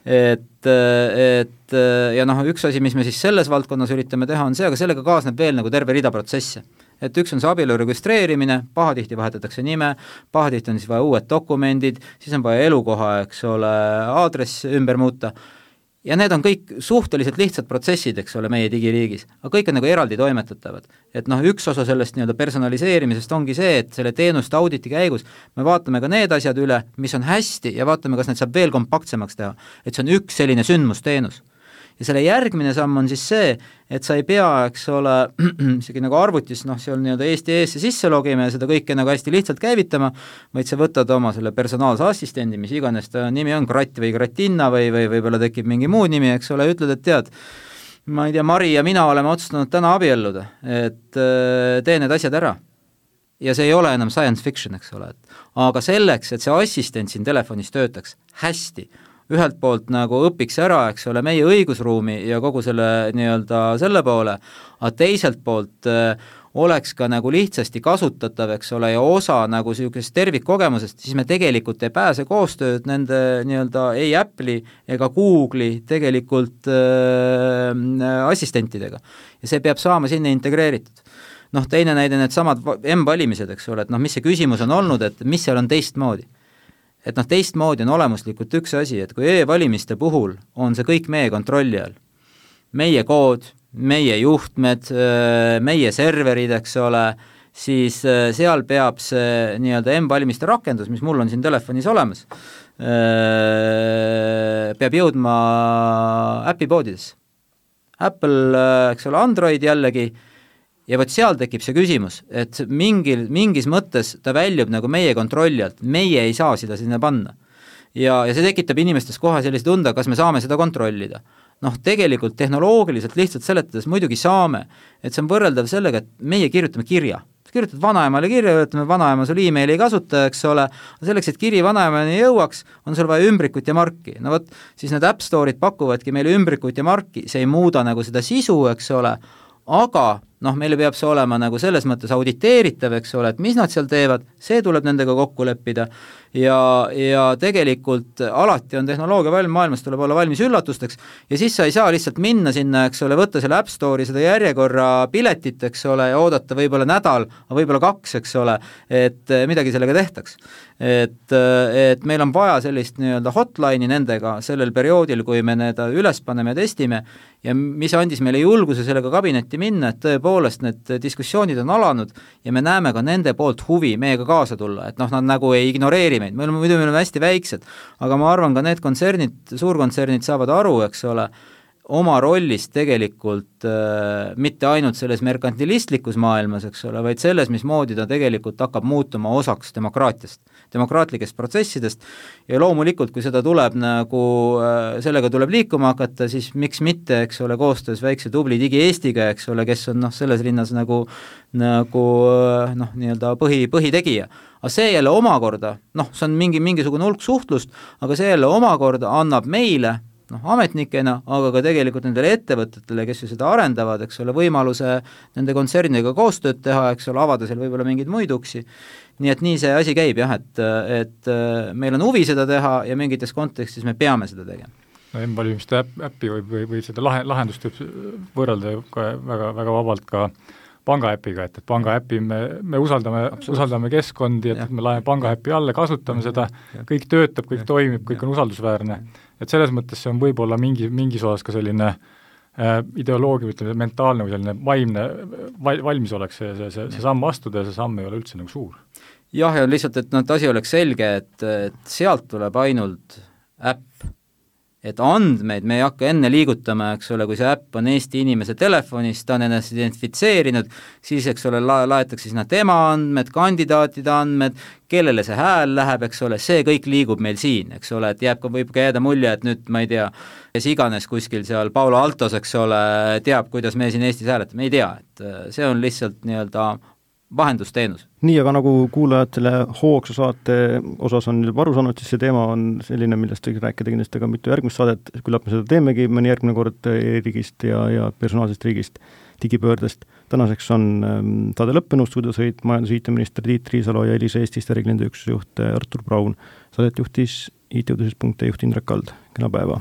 et, et ja noh, üks asi, mis me siis selles valdkonnas üritame teha, on see, aga sellega kaasneb veel nagu terve rida protsesse et üks on see abielu registreerimine, pahatihti vahetatakse nime, pahatihti on siis vaja uued dokumendid, siis on vaja elukoha, eks ole, aadress ümber muuta ja need on kõik suhteliselt lihtsad protsessid, eks ole, meie digiriigis, aga kõik on nagu eraldi toimetatavad. et noh, üks osa sellest nii-öelda personaliseerimisest ongi see, et selle teenuste auditi käigus me vaatame ka need asjad üle, mis on hästi ja vaatame, kas need saab veel kompaktsemaks teha. et see on üks selline sündmusteenus ja selle järgmine samm on siis see, et sa ei pea, eks ole, isegi nagu arvutis noh, seal nii-öelda Eesti eesse sisse logima ja seda kõike nagu hästi lihtsalt käivitama, vaid sa võtad oma selle personaalse assistendi, mis iganes ta nimi on, kratt või kratinna või, või võib-olla tekib mingi muu nimi, eks ole, ütled, et tead, ma ei tea, Mari ja mina oleme otsustanud täna abielluda, et äh, tee need asjad ära. Ja see ei ole enam science fiction, eks ole, et aga selleks, et see assistent siin telefonis töötaks hästi, ühelt poolt nagu õpiks ära, eks ole, meie õigusruumi ja kogu selle nii-öelda selle poole, aga teiselt poolt äh, oleks ka nagu lihtsasti kasutatav, eks ole, ja osa nagu niisugusest tervikkogemusest, siis me tegelikult ei pääse koostööd nende nii-öelda ei Apple'i ega Google'i tegelikult äh, assistentidega. ja see peab saama sinna integreeritud noh, teine näide, needsamad M-valimised, eks ole, et noh, mis see küsimus on olnud, et mis seal on teistmoodi et noh, teistmoodi on olemuslikult üks asi, et kui e-valimiste puhul on see kõik meie kontrolli all, meie kood, meie juhtmed, meie serverid, eks ole, siis seal peab see nii-öelda M-valimiste rakendus, mis mul on siin telefonis olemas, peab jõudma äpipoodidesse. Apple, eks ole, Android jällegi, ja vot seal tekib see küsimus, et mingil, mingis mõttes ta väljub nagu meie kontrolli alt, meie ei saa seda sinna panna. ja, ja see tekitab inimestes kohe sellise tunde, kas me saame seda kontrollida. noh, tegelikult tehnoloogiliselt lihtsalt seletades muidugi saame, et see on võrreldav sellega, et meie kirjutame kirja kirjutad vanaemale kirja, ütleme, vanaema sul emaili ei kasuta, eks ole, selleks, et kiri vanaemani jõuaks, on sul vaja ümbrikut ja marki. no vot, siis need App Store'id pakuvadki meile ümbrikut ja marki, see ei muuda nagu seda sisu, eks ole, aga noh, meile peab see olema nagu selles mõttes auditeeritav, eks ole, et mis nad seal teevad, see tuleb nendega kokku leppida ja, ja tegelikult alati on tehnoloogia valm, maailmas tuleb olla valmis üllatusteks ja siis sa ei saa lihtsalt minna sinna, eks ole, võtta selle App Store'i seda järjekorra piletit, eks ole, ja oodata võib-olla nädal, võib-olla kaks, eks ole, et midagi sellega tehtaks. et, et meil on vaja sellist nii-öelda hotline'i nendega sellel perioodil, kui me need üles paneme ja testime ja mis andis meile julguse sellega kabinetti minna, et tõepoolest need diskussioonid on alanud ja me näeme ka nende poolt huvi meiega kaasa tulla, et noh, nad nagu ei ignoreeri meid, me oleme, muidu me oleme hästi väiksed, aga ma arvan, ka need kontsernid, suurkontsernid saavad aru, eks ole, oma rollist tegelikult äh, mitte ainult selles merkantilistlikus maailmas, eks ole, vaid selles, mismoodi ta tegelikult hakkab muutuma osaks demokraatiast, demokraatlikest protsessidest. Ja loomulikult, kui seda tuleb nagu äh,, sellega tuleb liikuma hakata, siis miks mitte, eks ole, koostöös väikse tubli Digi-Eestiga, eks ole, kes on noh, selles linnas nagu nagu äh, noh, nii-öelda põhi, põhitegija. Aga see jälle omakorda, noh, see on mingi, mingisugune hulk suhtlust, aga see jälle omakorda annab meile noh, ametnikena, aga ka tegelikult nendele ettevõtetele, kes ju seda arendavad, eks ole, võimaluse nende kontsernidega koostööd teha, eks ole, avada seal võib-olla mingeid muid uksi, nii et nii see asi käib jah, et, et meil on huvi seda teha ja mingites kontekstis me peame seda tegema. No M-valimiste äppi võib, või, või seda lahe, lahendust võib võrrelda ka väga, väga vabalt ka pangaäpiga, et, et pangaäpi me, me usaldame, usaldame keskkondi, et, et me laeme pangaäpi alla, kasutame seda, kõik töötab, kõik toimib, kõik on usaldusväärne et selles mõttes see on võib-olla mingi, mingis osas ka selline äh, ideoloogia, ütleme, mentaalne või selline vaimne val-, valmisolek see, see, see, see samm astuda ja see samm ei ole üldse nagu suur. jah, ja lihtsalt, et noh, et asi oleks selge, et, et sealt tuleb ainult äpp et andmeid me ei hakka enne liigutama, eks ole, kui see äpp on Eesti inimese telefonis, ta on ennast identifitseerinud, siis eks ole, la-, laetakse sinna tema andmed, kandidaatide andmed, kellele see hääl läheb, eks ole, see kõik liigub meil siin, eks ole, et jääb ka, võib ka jääda mulje, et nüüd ma ei tea, kes iganes kuskil seal, Paolo Altos, eks ole, teab, kuidas me siin Eestis hääletame, ei tea, et äh, see on lihtsalt nii-öelda vahendusteenus. nii, aga nagu kuulajad selle Hoogsa saate osas on juba aru saanud, siis see teema on selline, millest võiks rääkida kindlasti ka mitu järgmist saadet, küllap me seda teemegi mõni järgmine kord e-riigist ja, ja personaalsest riigist, digipöördest. tänaseks on ähm, saade lõppenud, stuudios olid majandus- ja IT-minister Tiit Riisalo ja Elisa Eestist ärikliendi üksuse juht Artur Braun. Saadet juhtis IT-uudises.ee juht Indrek Kald, kena päeva!